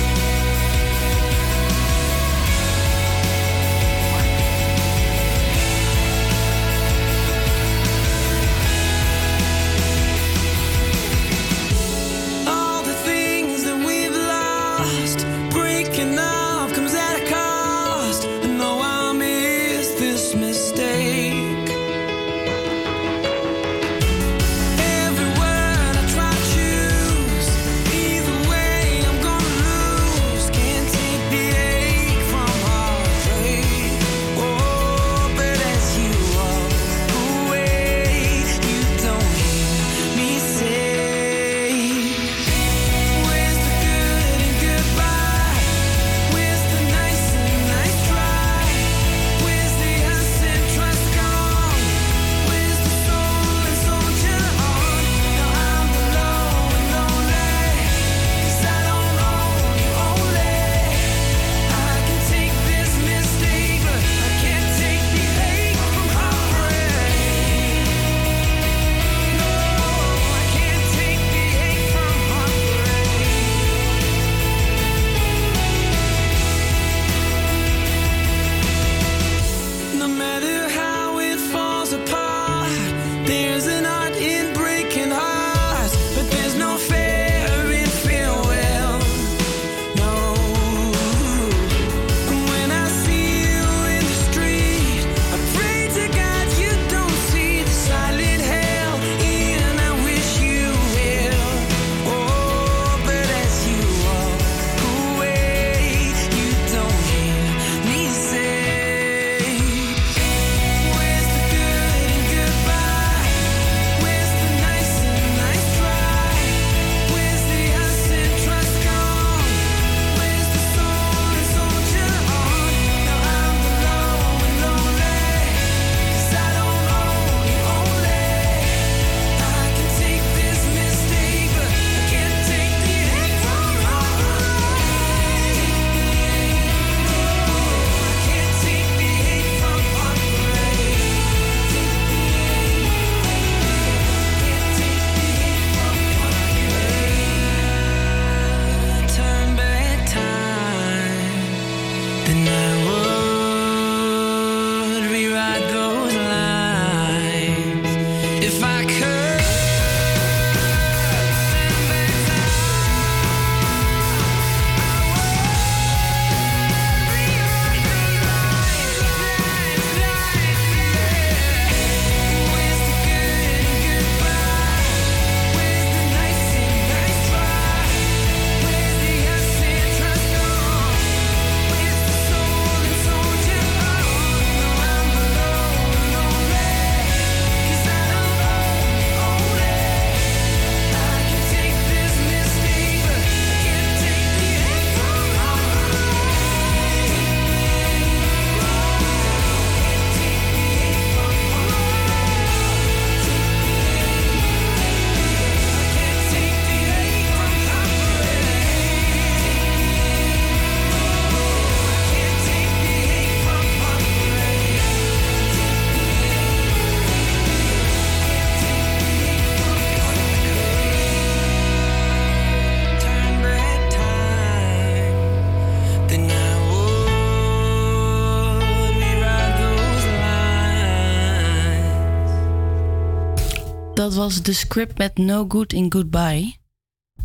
Dat was de script met No Good in Goodbye.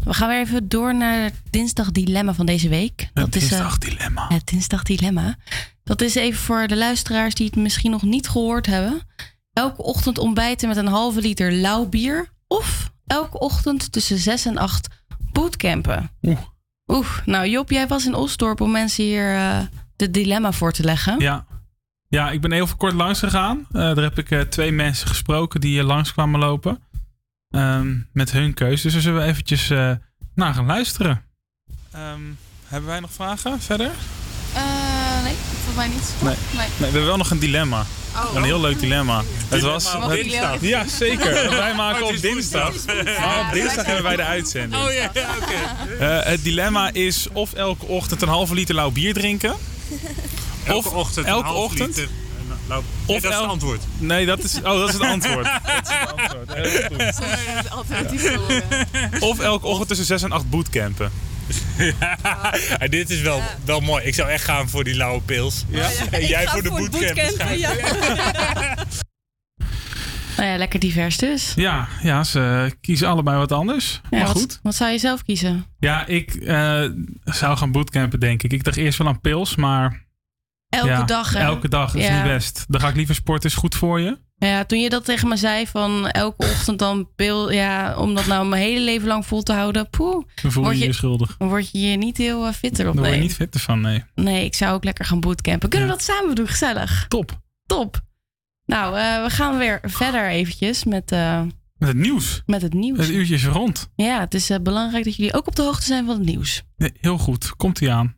We gaan weer even door naar het dinsdag dilemma van deze week. Het is, eh, dinsdag dilemma. Het dinsdag dilemma. Dat is even voor de luisteraars die het misschien nog niet gehoord hebben. Elke ochtend ontbijten met een halve liter lauw bier. Of elke ochtend tussen 6 en 8 bootcampen. Oeh. Oeh. Nou Job, jij was in Osdorp om mensen hier eh de dilemma voor te leggen. Ja. Ja, ik ben heel kort langs gegaan. Eh, daar heb ik eh, twee mensen gesproken die hier langs kwamen lopen. Ehm, met hun keuze. Dus daar zullen we eventjes eh, naar gaan luisteren. Ehm, hebben wij nog vragen verder? Eh, nee, volgens mij niet. Nee. nee. Nee, we hebben wel nog een dilemma. Oh. een heel leuk dilemma. Het was, ook? ja, zeker. Wij maken Oh, op dinsdag. Maar op dinsdag hebben wij de uitzending. Oh, ja, oké. Eh, het dilemma is of elke ochtend een halve liter lauw bier drinken. Elke of ochtend een elke half ochtend. liter een lauw- Of Nee, dat is het antwoord. Nee, dat is, oh, dat is het antwoord. Dat is het antwoord. Heel goed. Sorry, dat is alternatief horen. Of elke ochtend tussen 6 en 8 bootcampen. Ja, dit is wel, wel mooi. Ik zou echt gaan voor die lauwe pils. Ja? En jij voor de voor bootcamp. bootcampen. Nou ja, lekker divers dus. Ja, ja, ze kiezen allebei wat anders. Ja, maar goed. Wat zou je zelf kiezen? Ja, ik eh, zou gaan bootcampen, denk ik. Ik dacht eerst wel aan pils, maar... Elke ja, dag, hè? Elke dag is Ja. niet best. Dan ga ik liever sporten, is goed voor je. Ja, toen je dat tegen me zei van elke ochtend dan pil, ja, om dat nou mijn hele leven lang vol te houden, poeh. Dan voel je word je je schuldig. Dan word je je niet heel eh, fitter op. Daar word je Nee. niet fitter van, nee. nee, ik zou ook lekker gaan bootcampen. Kunnen we dat samen doen? Gezellig. Top. Top. Nou, eh, we gaan weer verder eventjes met, eh, Met het nieuws. met het nieuws. Het uurtje is rond. Ja, het is belangrijk dat jullie ook op de hoogte zijn van het nieuws. Nee, heel goed. Komt-ie aan.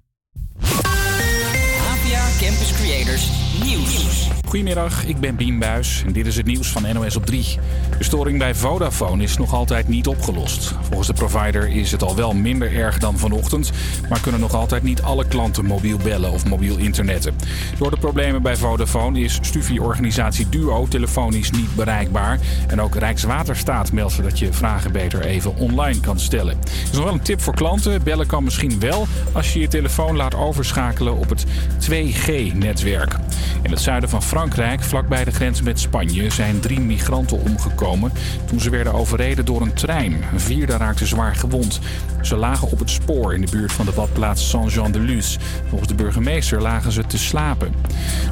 Creators Nieuws. Goedemiddag, ik ben Bien Buis en dit is het nieuws van NOS op 3. De storing bij Vodafone is nog altijd niet opgelost. Volgens de provider is het al wel minder erg dan vanochtend, maar kunnen nog altijd niet alle klanten mobiel bellen of mobiel internetten. Door de problemen bij Vodafone is studieorganisatie Duo telefonisch niet bereikbaar. En ook Rijkswaterstaat meldt dat je vragen beter even online kan stellen. Er is nog wel een tip voor klanten. Bellen kan misschien wel als je je telefoon laat overschakelen op het 2G-netwerk. In het zuiden van Frankrijk, vlakbij de grens met Spanje, zijn drie migranten omgekomen toen ze werden overreden door een trein. Een vierde raakte zwaar gewond. Ze lagen op het spoor in de buurt van de badplaats Saint-Jean-de-Luz. Volgens de burgemeester lagen ze te slapen.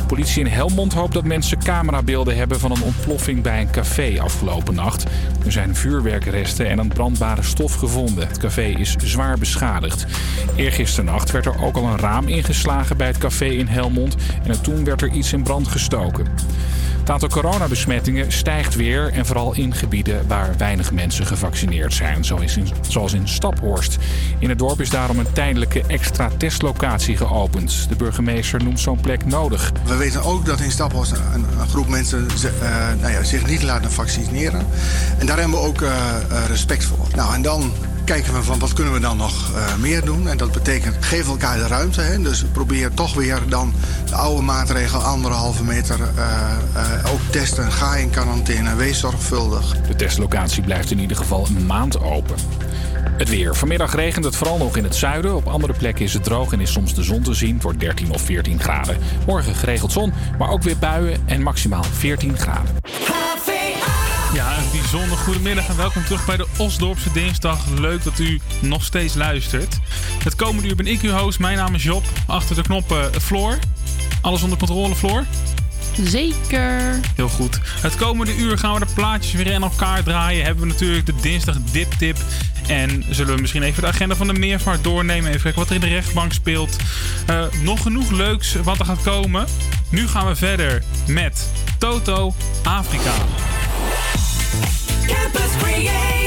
Politie in Helmond hoopt dat mensen camerabeelden hebben van een ontploffing bij een café afgelopen nacht. Er zijn vuurwerkresten en een brandbare stof gevonden. Het café is zwaar beschadigd. Eergisternacht werd er ook al een raam ingeslagen bij het café in Helmond en toen werd er iets in brand gestoken. Het aantal coronabesmettingen stijgt weer en vooral in gebieden waar weinig mensen gevaccineerd zijn, zoals in, Staphorst. In het dorp is daarom een tijdelijke extra testlocatie geopend. De burgemeester noemt zo'n plek nodig. We weten ook dat in Staphorst een, groep mensen eh, nou ja, zich niet laten vaccineren. En daar hebben we ook eh, eh, respect voor. Nou, en dan kijken we van wat kunnen we dan nog eh, meer doen. En dat betekent geef elkaar de ruimte. Hè? Dus probeer toch weer dan de oude maatregel anderhalve meter eh, eh, ook testen. Ga in quarantaine, wees zorgvuldig. De testlocatie blijft in ieder geval een maand open. Het weer. Vanmiddag regent het vooral nog in het zuiden. Op andere plekken is het droog en is soms de zon te zien. Het wordt 13 of 14 graden. Morgen geregeld zon, maar ook weer buien en maximaal 14 graden. Ja, een bijzonder goedemiddag en welkom terug bij de Osdorpse Dinsdag. Leuk dat u nog steeds luistert. Het komende uur ben ik uw host. Mijn naam is Job. Achter de knoppen eh, Floor. Alles onder controle, Floor? Zeker. Heel goed. Het komende uur gaan we de plaatjes weer in elkaar draaien. Hebben we natuurlijk de dinsdag dip tip. En zullen we misschien even de agenda van de meervaart doornemen. Even kijken wat er in de rechtbank speelt. Eh, nog genoeg leuks wat er gaat komen. Nu gaan we verder met Toto Afrika. Campus Creators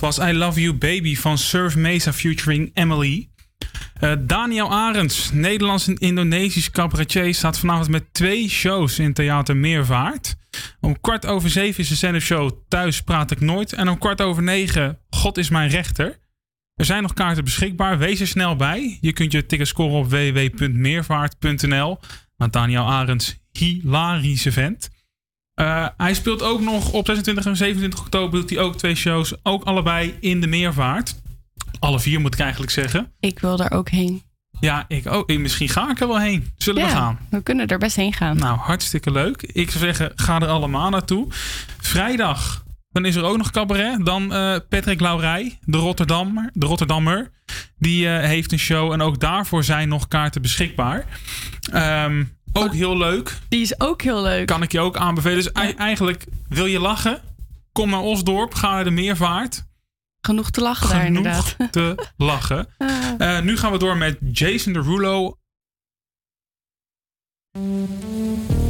dat was I Love You Baby van Surf Mesa featuring Emily. Eh, Daniel Arends, Nederlands en Indonesisch cabaretier, staat vanavond met twee shows in Theater Meervaart. Om kwart over zeven is de stand-up-show Thuis praat ik nooit. En om kwart over negen God is mijn rechter. Er zijn nog kaarten beschikbaar. Wees er snel bij. Je kunt je tickets scoren op www.meervaart.nl. Maar Daniel Arends, hilarische vent. Eh, hij speelt ook nog op 26 en 27 oktober doet hij ook twee shows. Ook allebei in de Meervaart. Alle vier moet ik eigenlijk zeggen. Ik wil daar ook heen. Ja, ik ook. Eh, Misschien ga ik er wel heen. Zullen we gaan? We kunnen er best heen gaan. Nou, hartstikke leuk. Ik zou zeggen, ga er allemaal naartoe. Vrijdag, dan is er ook nog cabaret. Dan eh, Patrick Laurij, de Rotterdammer. De Rotterdammer. Die heeft een show en ook daarvoor zijn nog kaarten beschikbaar. Ehm, ook heel leuk. Die is ook heel leuk. Kan ik je ook aanbevelen. Dus ei- eigenlijk, wil je lachen? Kom naar Osdorp, ga naar de Meervaart. Genoeg te lachen daar Genoeg inderdaad. te lachen. Ah. Eh, nu gaan we door met Jason Derulo. Jason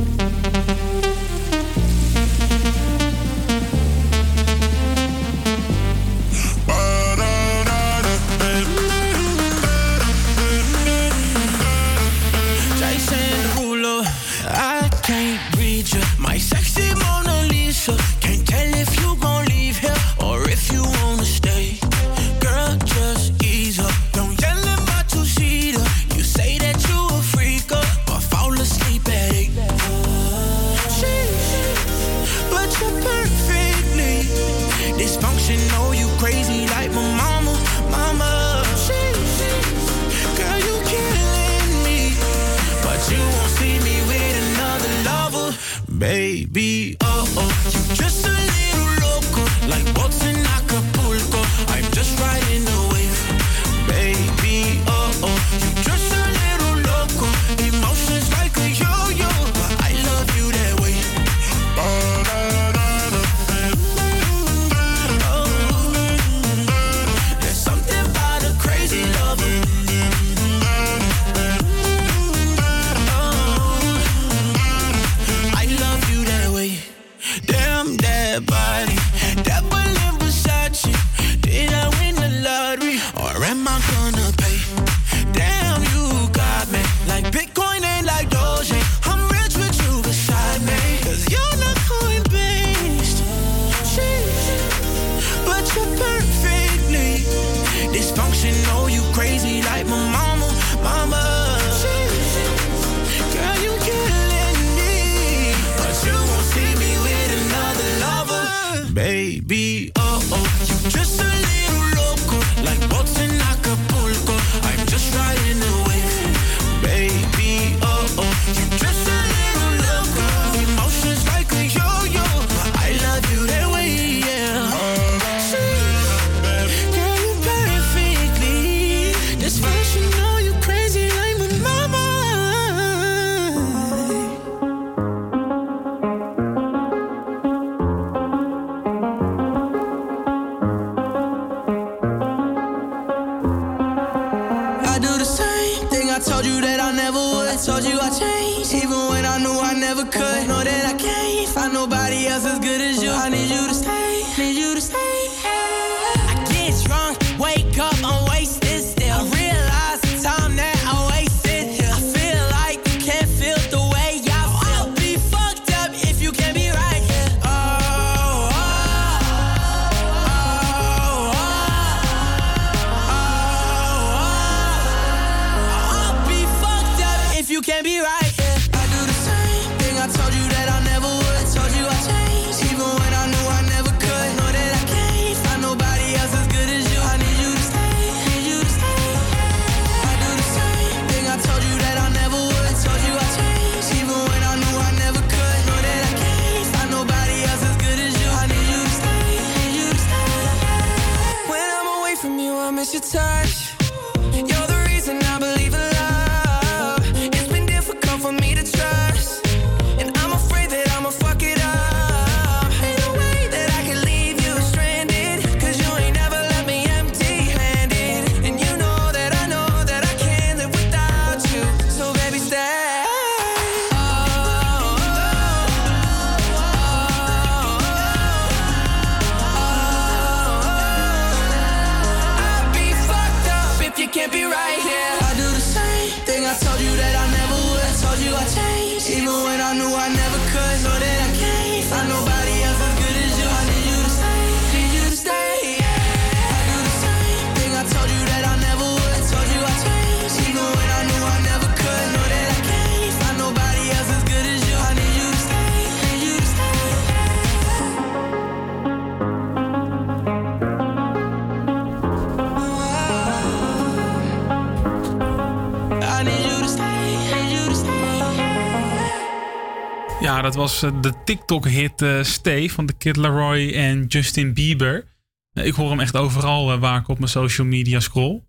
dat was eh, de TikTok-hit eh Stay van de Kid Laroi en Justin Bieber. Eh, Ik hoor hem echt overal eh, waar ik op mijn social media scroll.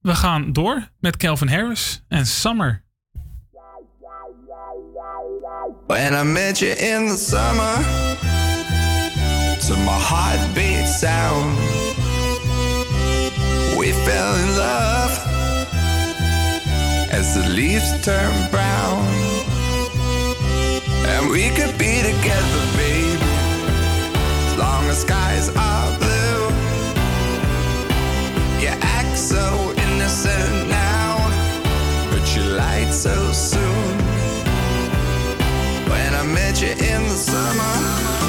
We gaan door met Calvin Harris en Summer. When I met you in the summer, to my heartbeat sound, we fell in love as the leaves turn brown. And we could be together, baby, as long as skies are blue. You act so innocent now, but you lied so soon. When I met you in the summer.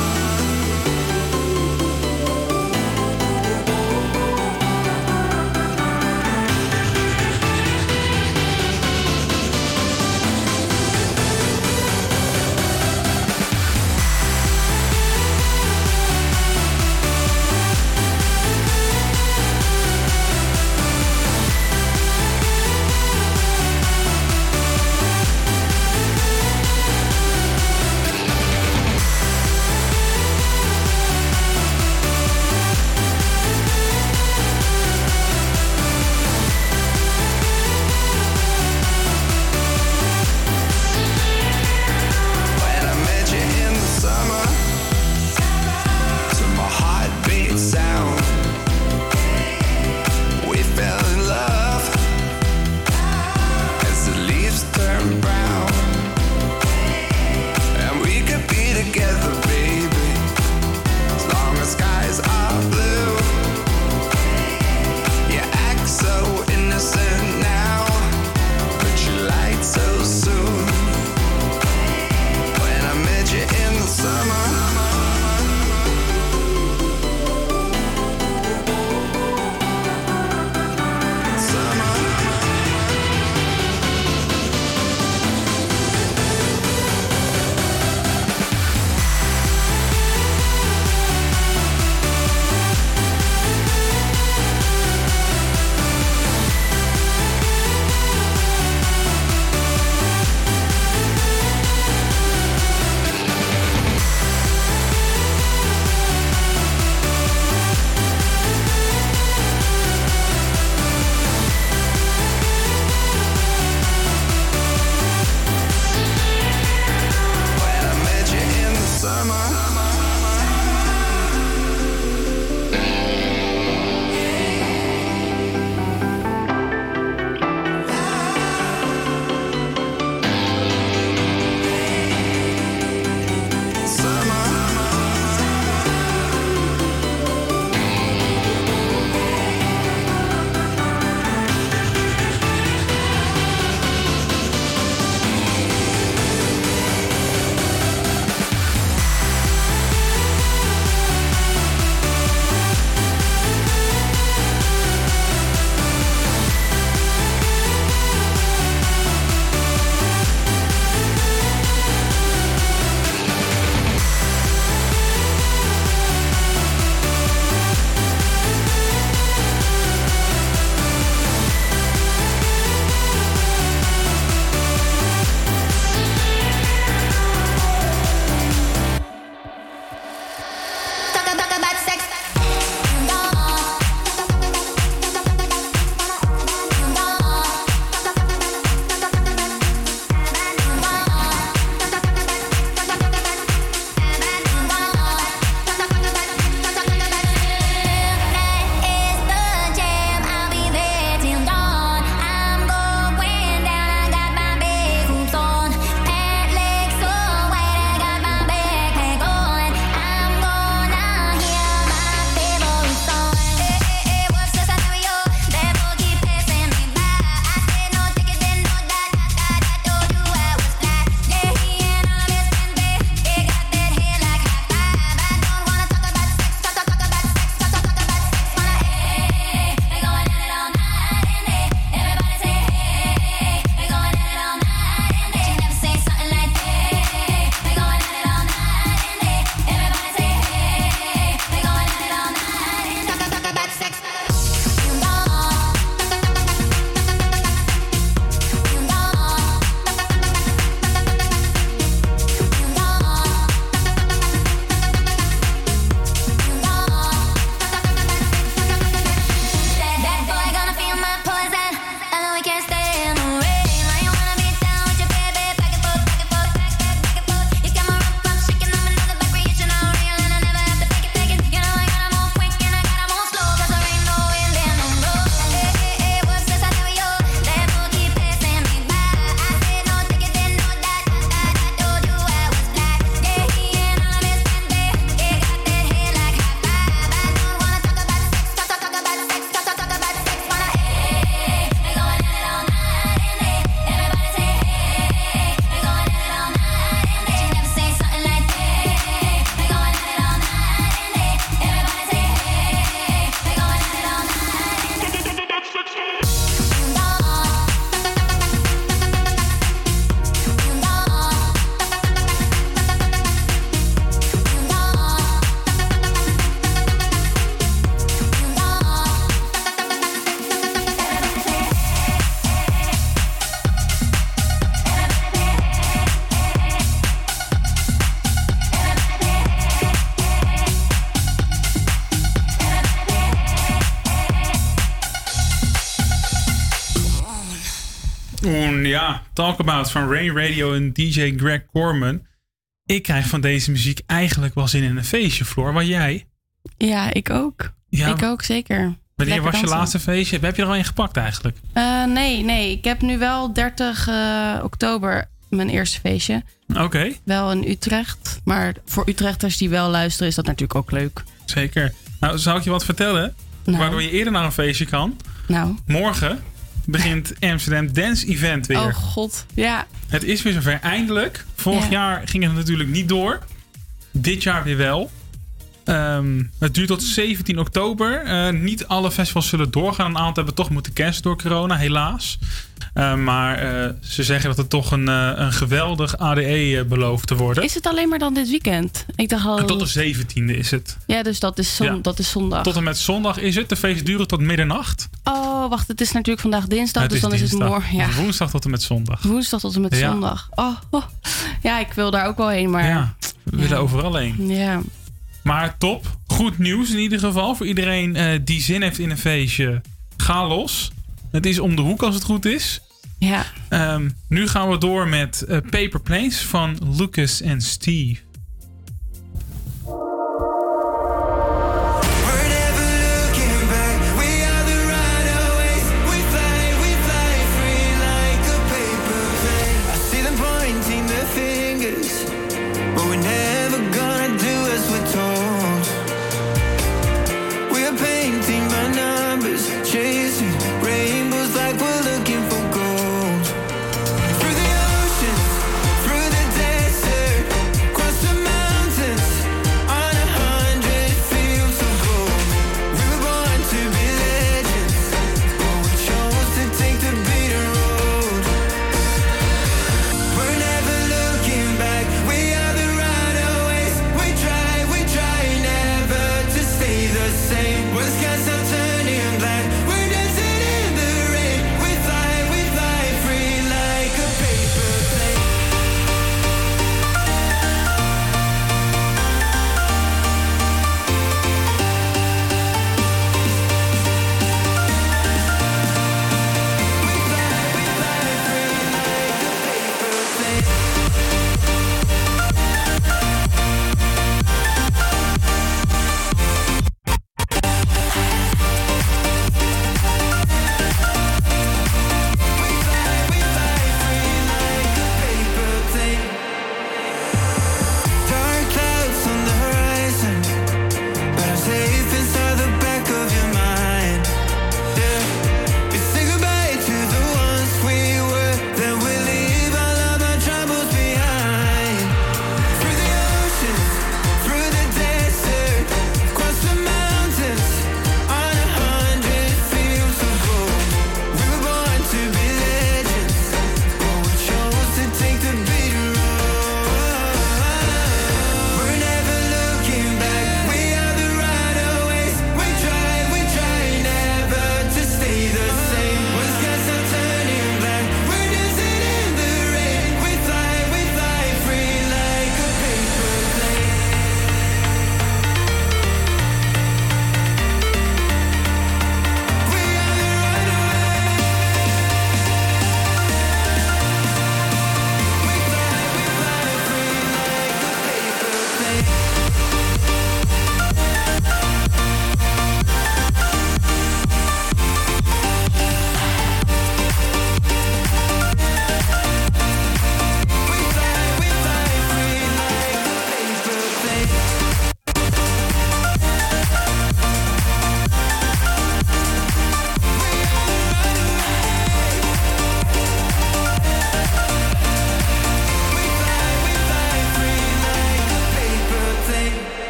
Talk About van Rain Radio en DJ Greg Corman. Ik krijg van deze muziek eigenlijk wel zin in een feestje, Floor. Wat jij? Ja, ik ook. Ja. Ik ook, zeker. Wanneer Lekker was je laatste feestje? Heb je er al een gepakt eigenlijk? Eh, nee, nee. Ik heb nu wel 30 eh, oktober mijn eerste feestje. Oké, Wel in Utrecht. Maar voor Utrechters die wel luisteren is dat natuurlijk ook leuk. zeker. Nou, zou ik je wat vertellen? Waardoor je eerder naar een feestje kan. Nou. Morgen begint Amsterdam Dance Event weer. Oh god. Ja. Het is weer zover. Eindelijk. Vorig Ja. jaar ging het natuurlijk niet door. Dit jaar weer wel. Ehm, het duurt tot 17 oktober. Eh, niet alle festivals zullen doorgaan. Een aantal hebben toch moeten cancelen door corona, helaas. Eh, maar eh, ze zeggen dat het toch een, eh, een geweldig ADE belooft te worden. Is het alleen maar dan dit weekend? Ik dacht al... En tot de 17e is het. Ja, dus dat is, zon, Ja. dat is zondag. Tot en met zondag is het. De feest duren tot middernacht. Oh, wacht. Het is natuurlijk vandaag dinsdag. Het dus dan is het morgen. Ja. Woensdag tot en met zondag. Woensdag tot en met Ja. zondag. Oh, oh. Ja, ik wil daar ook wel heen, maar... Ja, we willen overal heen. Ja. Maar top. Goed nieuws in ieder geval. Voor iedereen die zin heeft in een feestje. Ga los. Het is om de hoek als het goed is. Ja. Ehm, nu gaan we door met eh, Paper Planes van Lucas en Steve.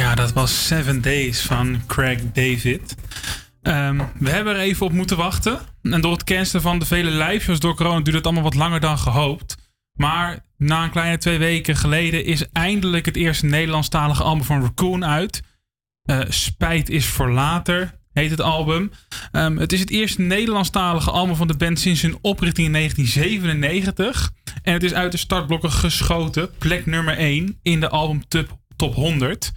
Ja, dat was Seven Days van Craig David. Ehm, we hebben er even op moeten wachten. En door het cancelen van de vele lijfjes door corona duurt het allemaal wat langer dan gehoopt. Maar na een kleine twee weken geleden is eindelijk het eerste Nederlandstalige album van Raccoon uit. Eh, Spijt is voor later heet het album. Ehm, het is het eerste Nederlandstalige album van de band sinds hun oprichting in 1997. En het is uit de startblokken geschoten, plek nummer 1 in de album Top, top 100.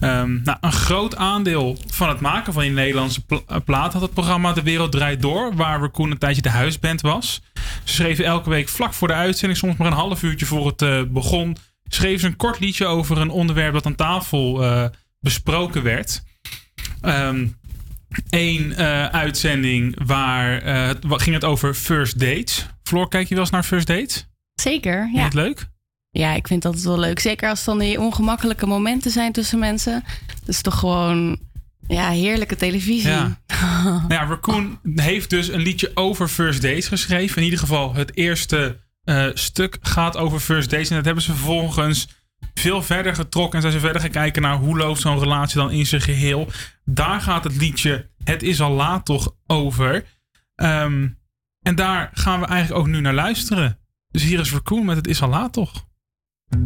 Ehm, nou, een groot aandeel van het maken van die Nederlandse eh, plaat had het programma De Wereld Draait Door, waar Raccoon een tijdje de huisband was. Ze schreven elke week vlak voor de uitzending, soms maar een half uurtje voor het eh, begon, schreven ze een kort liedje over een onderwerp dat aan tafel eh, besproken werd. Ehm Eén uitzending waar wa- ging het over first dates. Floor, kijk je wel eens naar first dates? Zeker, Vind ja. je het leuk? Ja, ik vind dat wel leuk. Zeker als het dan die ongemakkelijke momenten zijn tussen mensen. Dat is toch gewoon ja, heerlijke televisie. Ja. nou ja, Raccoon heeft dus een liedje over first dates geschreven. In ieder geval, het eerste eh, stuk gaat over first dates. En dat hebben ze vervolgens veel verder getrokken. En zijn ze verder gaan kijken naar hoe loopt zo'n relatie dan in zijn geheel. Daar gaat het liedje Het is al laat toch over. Ehm, en daar gaan we eigenlijk ook nu naar luisteren. Dus hier is Raccoon met Het is al laat toch. Wat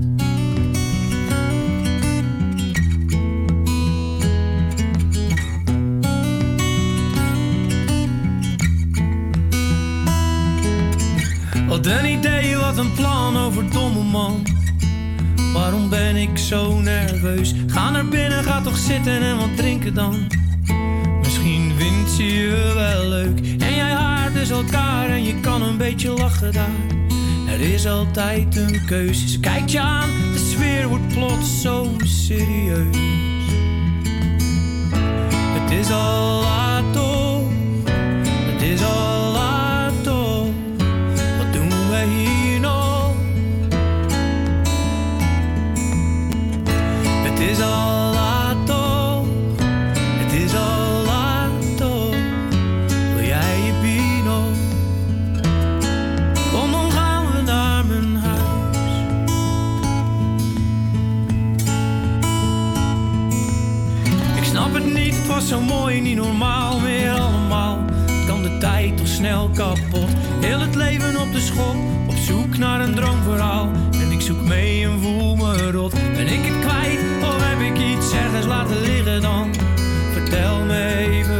een idee, wat een plan over domme man. Waarom ben ik zo nerveus? Ga naar binnen, ga toch zitten en wat drinken dan. Misschien vindt ze je wel leuk. En jij haar dus elkaar en je kan een beetje lachen daar. Er is altijd een keuze. Kijk je aan, de sfeer wordt plots zo serieus. Het is al laat toch, het is al laat toch. Wat doen wij hier nog? Het is al zo mooi, niet normaal meer allemaal. Kan de tijd toch snel kapot? Heel het leven op de schop, op zoek naar een droomverhaal. En ik zoek mee en voel me rot. Ben ik het kwijt of heb ik iets ergens laten liggen dan? Vertel me even.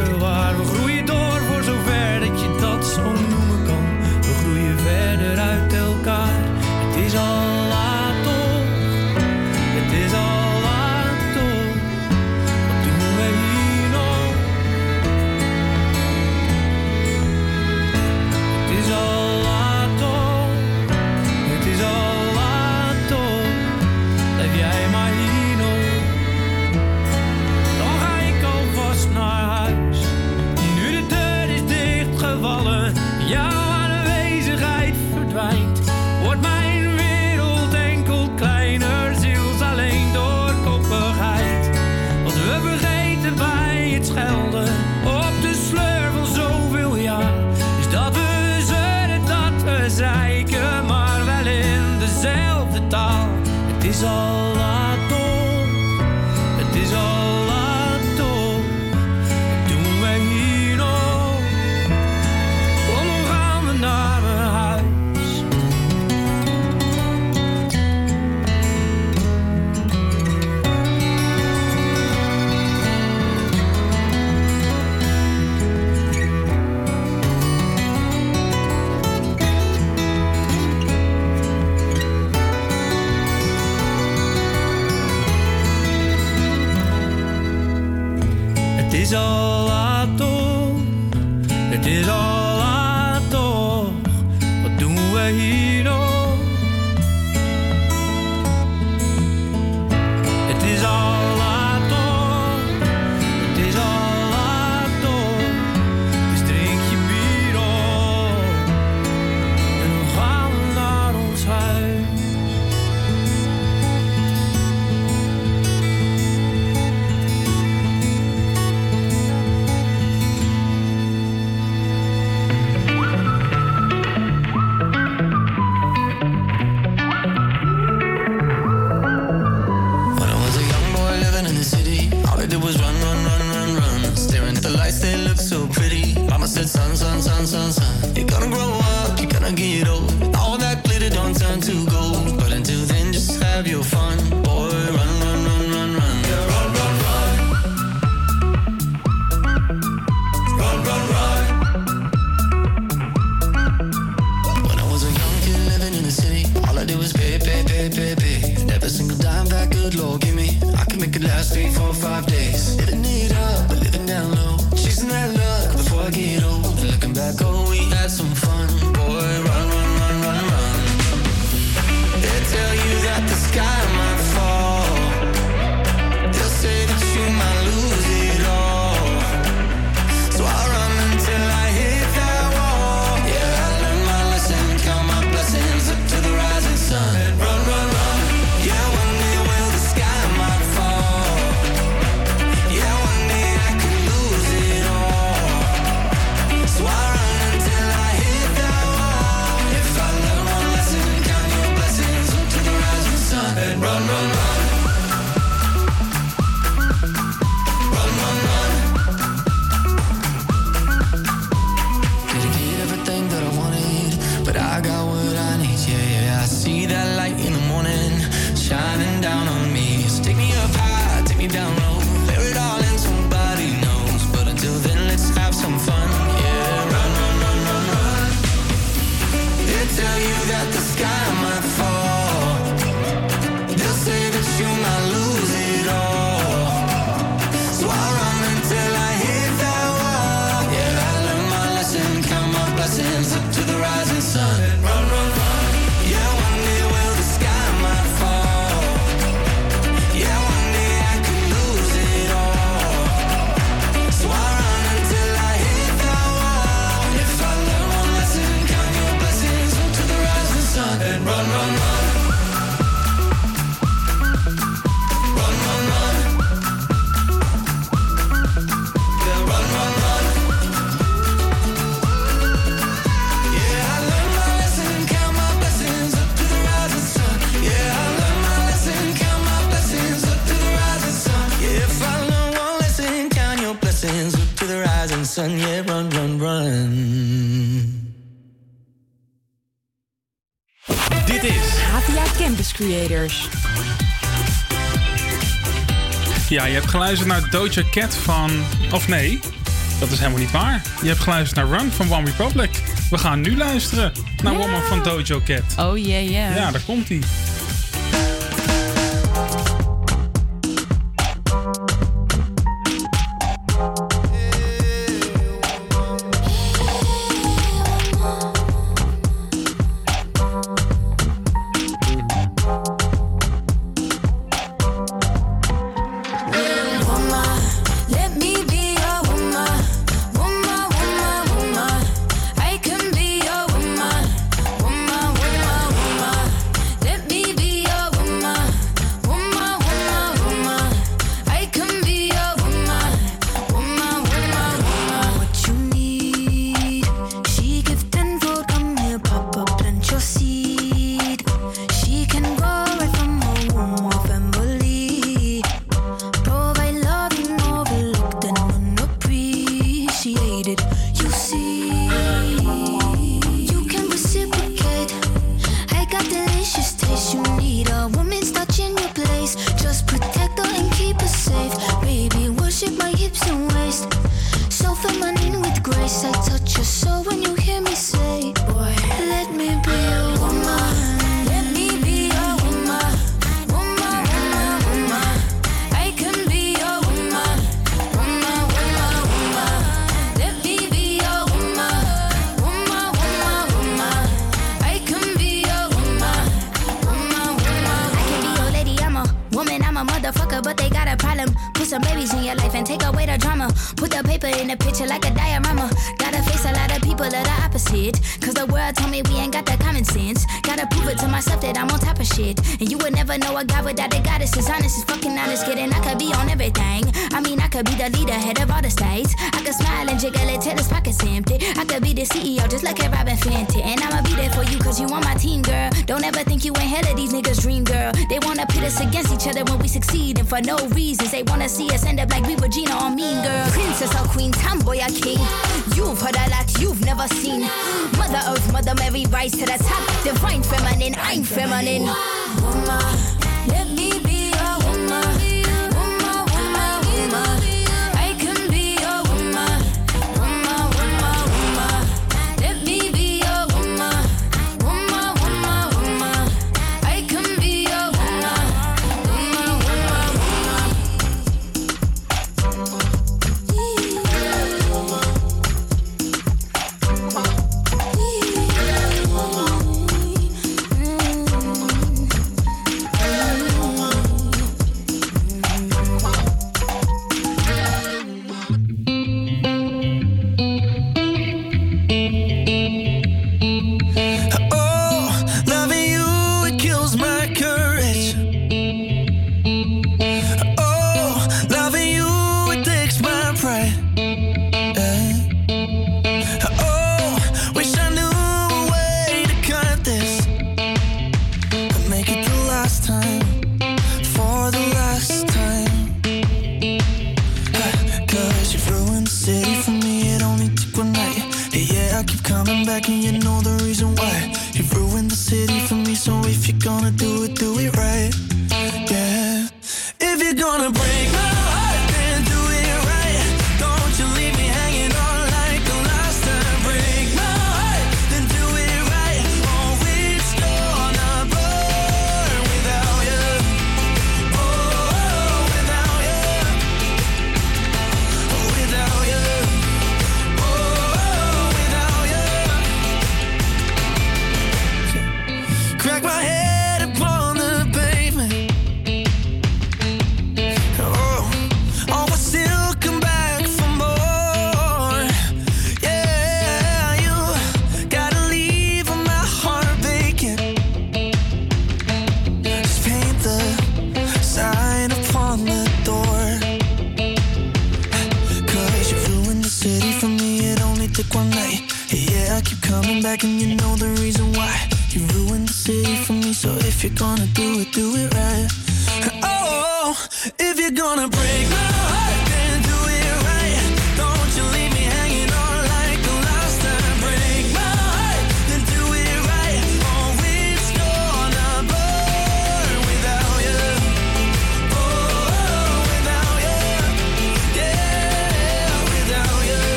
run, run, run. Dit is HVA Campus Creators. Ja, je hebt geluisterd naar Dojo Cat van... Of nee, dat is helemaal niet waar. Je hebt geluisterd naar Run van One Republic. We gaan nu luisteren naar. Woman van Dojo Cat. Oh yeah, yeah. Ja, daar komt hij.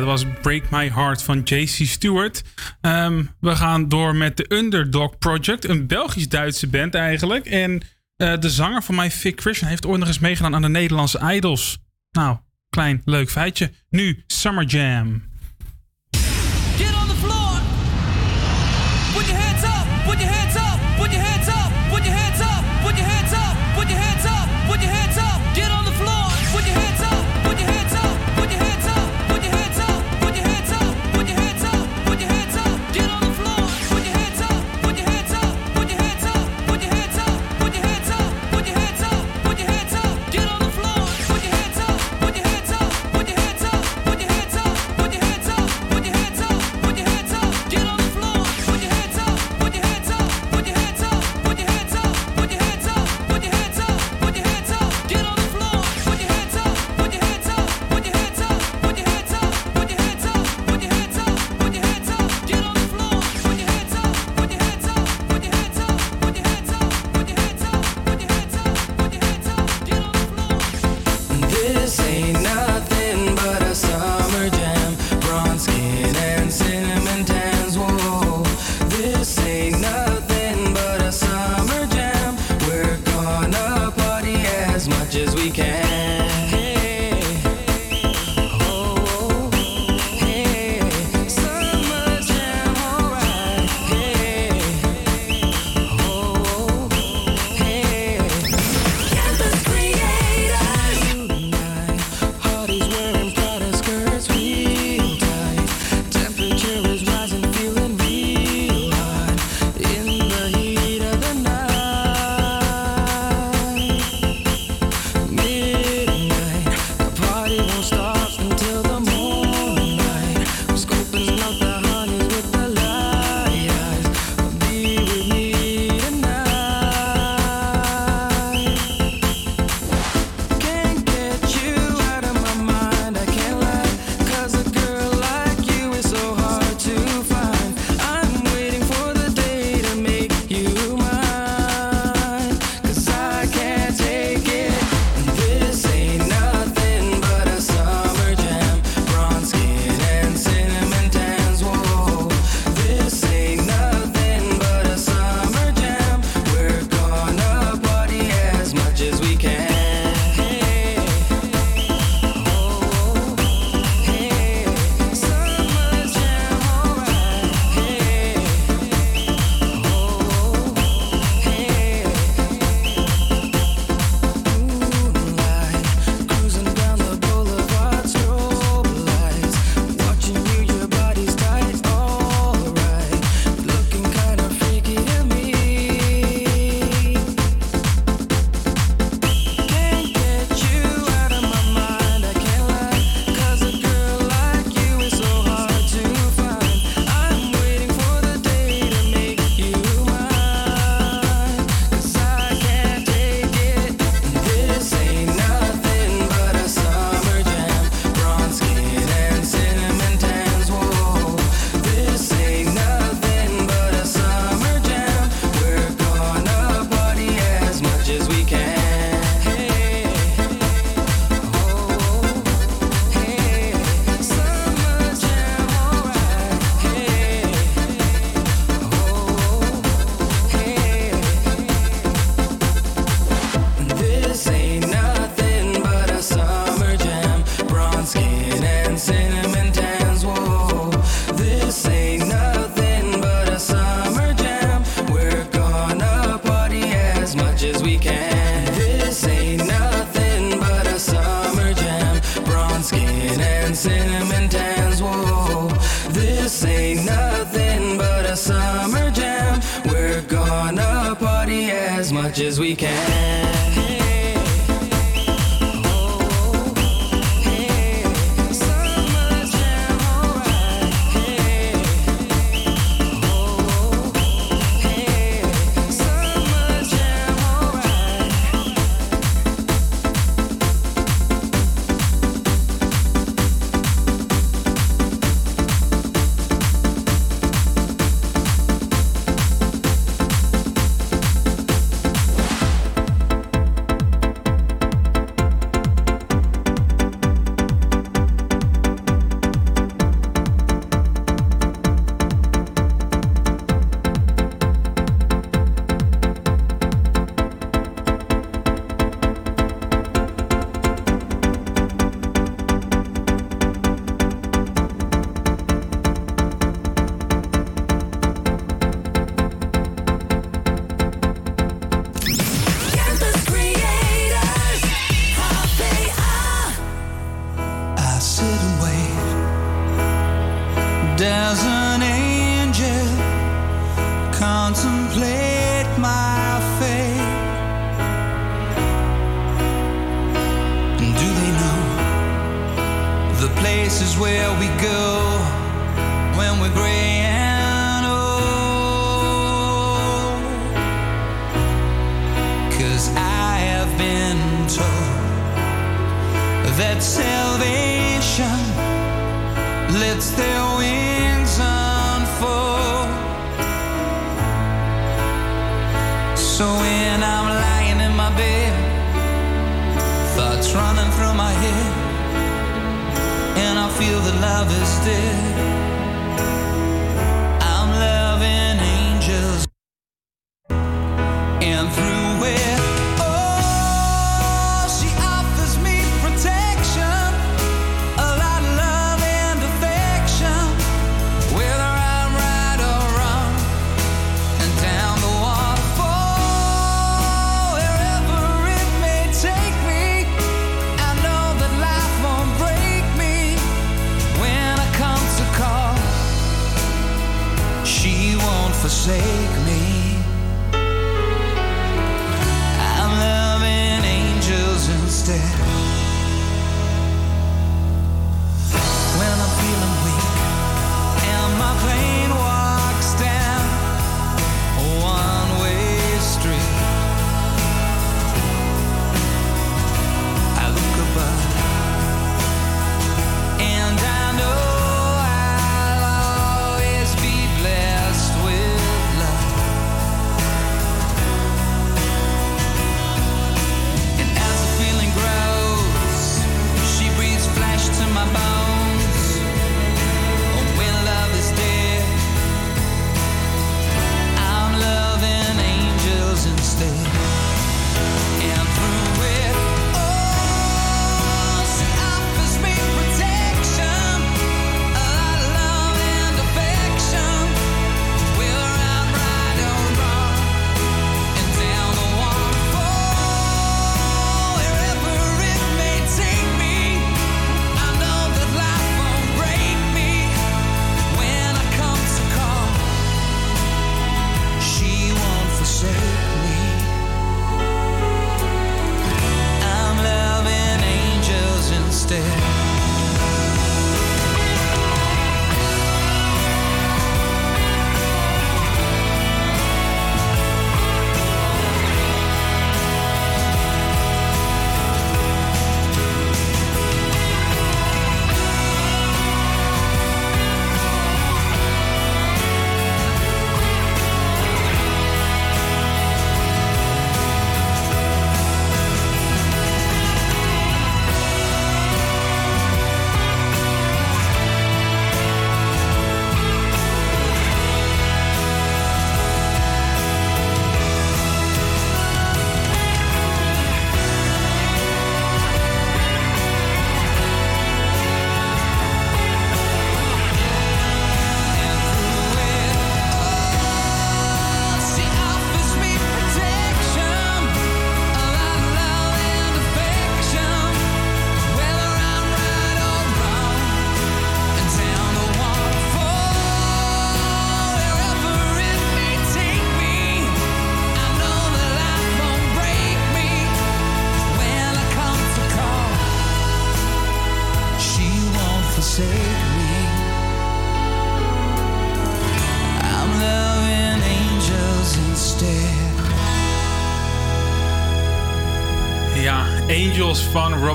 dat was Break My Heart van JC Stewart. Ehm, we gaan door met de Underdog Project, een Belgisch-Duitse band eigenlijk. En eh, de zanger van mij, Vic Christian, heeft ooit nog eens meegedaan aan de Nederlandse Idols. Nou, klein leuk feitje. Nu Summer Jam.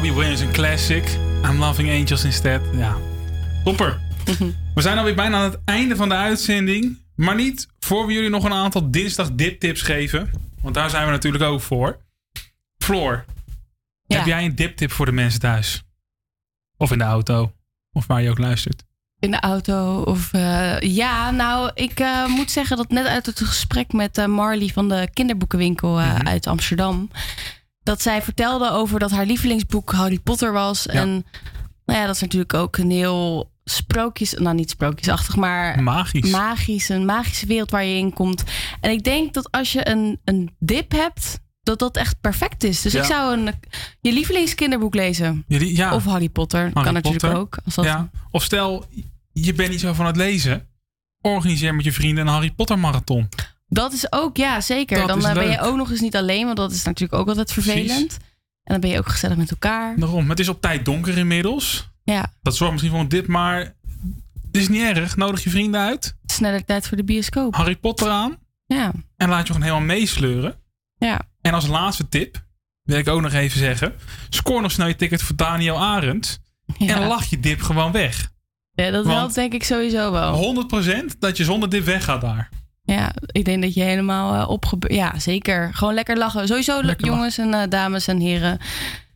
Robbie Williams, een classic. I'm Loving Angels instead. Ja, topper. We zijn alweer bijna aan het einde van de uitzending. Maar niet voor we jullie nog een aantal dinsdag diptips geven. Want daar zijn we natuurlijk ook voor. Floor, Ja. heb jij een diptip voor de mensen thuis? Of in de auto? Of waar je ook luistert? In de auto of... eh, ja, nou, ik eh, moet zeggen dat net uit het gesprek met eh, Marley van de kinderboekenwinkel Mhm. uit Amsterdam... dat zij vertelde over dat haar lievelingsboek Harry Potter was. En nou ja, dat is natuurlijk ook een heel sprookjes... Nou, niet sprookjesachtig, maar... Magisch. Magisch, een magische wereld waar je in komt. En ik denk dat als je een, een dip hebt... dat dat echt perfect is. Dus Ja. ik zou een, je lievelingskinderboek lezen. Jullie, ja. Of Harry Potter. Harry kan natuurlijk ook. Als dat Ja. Of stel, je bent niet zo van het lezen. Organiseer met je vrienden een Harry Potter marathon. Dat is ook, ja, zeker. Dat dan eh, ben je ook nog eens niet alleen, want dat is natuurlijk ook altijd vervelend. En dan ben je ook gezellig met elkaar. Daarom, het is op tijd donker inmiddels. Ja, Dat zorgt misschien voor een dip, maar het is niet erg. Nodig je vrienden uit. sneller tijd voor de bioscoop. Harry Potter aan. Ja, En laat je gewoon helemaal meesleuren. ja. En als laatste tip wil ik ook nog even zeggen. Scoor nog snel je ticket voor Daniel Arendt. Ja. En lach je dip gewoon weg. ja dat Want- helpt denk ik sowieso wel. 100% dat je zonder dip weggaat daar. Ja, ik denk dat je helemaal eh, opge... Ja, zeker. Gewoon lekker lachen. Sowieso Lekker jongens en eh, dames en heren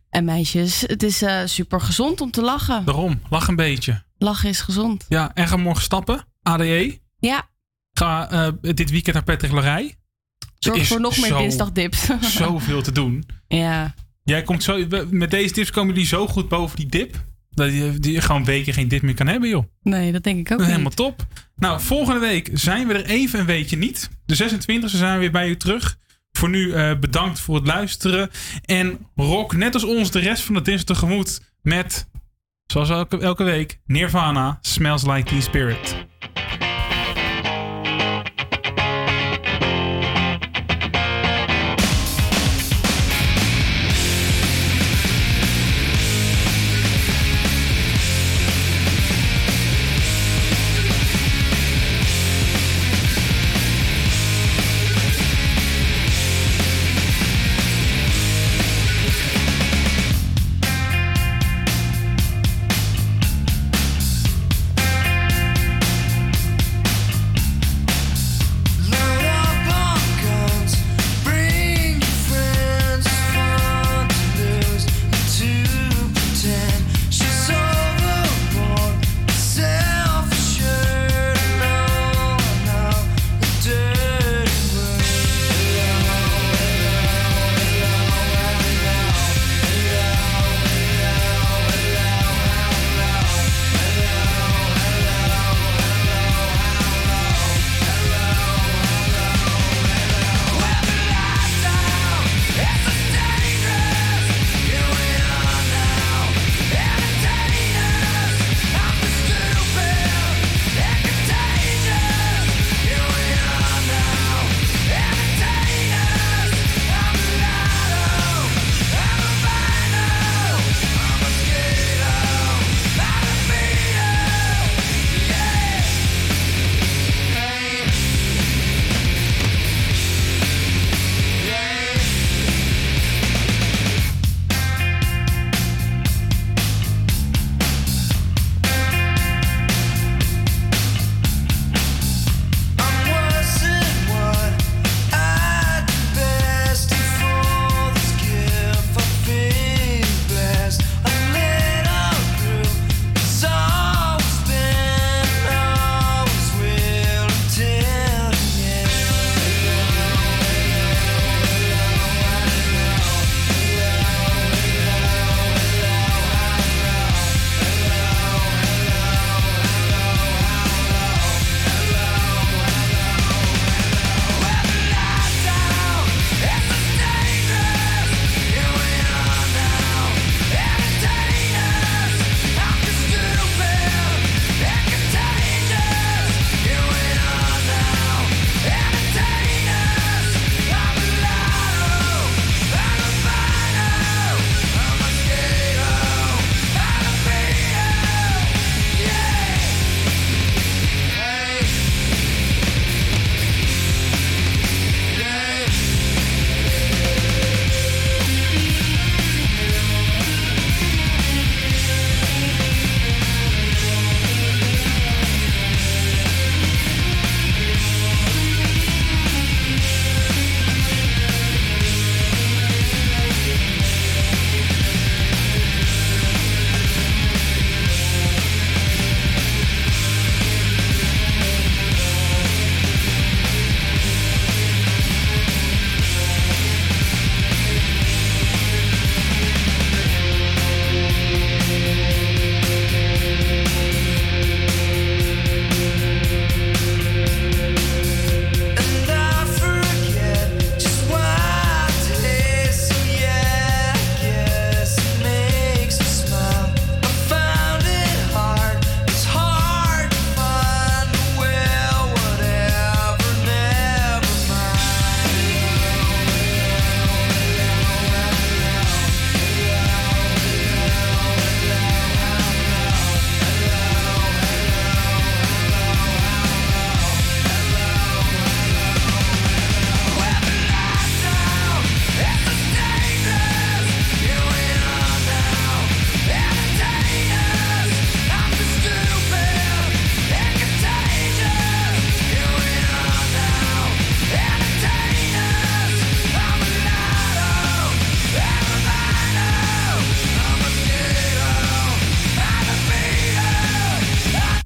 en meisjes. Het is eh, super gezond om te lachen. Daarom, lach een beetje. Lachen is gezond. Ja, en ga morgen stappen. ADE. Ja, Ga dit weekend naar Patrick Larij. zorg voor nog meer zo- dinsdagdips. Zoveel te doen. ja. Jij komt zo, met deze tips komen jullie zo goed boven die dip. Dat je, die gewoon weken geen dip meer kan hebben, joh. Nee, dat denk ik ook Dat is helemaal top. Nou, volgende week zijn we er even een weekje niet. De 26e zijn we weer bij u terug. Voor nu eh, bedankt voor het luisteren. En rock net als ons de rest van de dinsdag tegemoet met, zoals elke, elke week, Nirvana Smells Like Teen Spirit.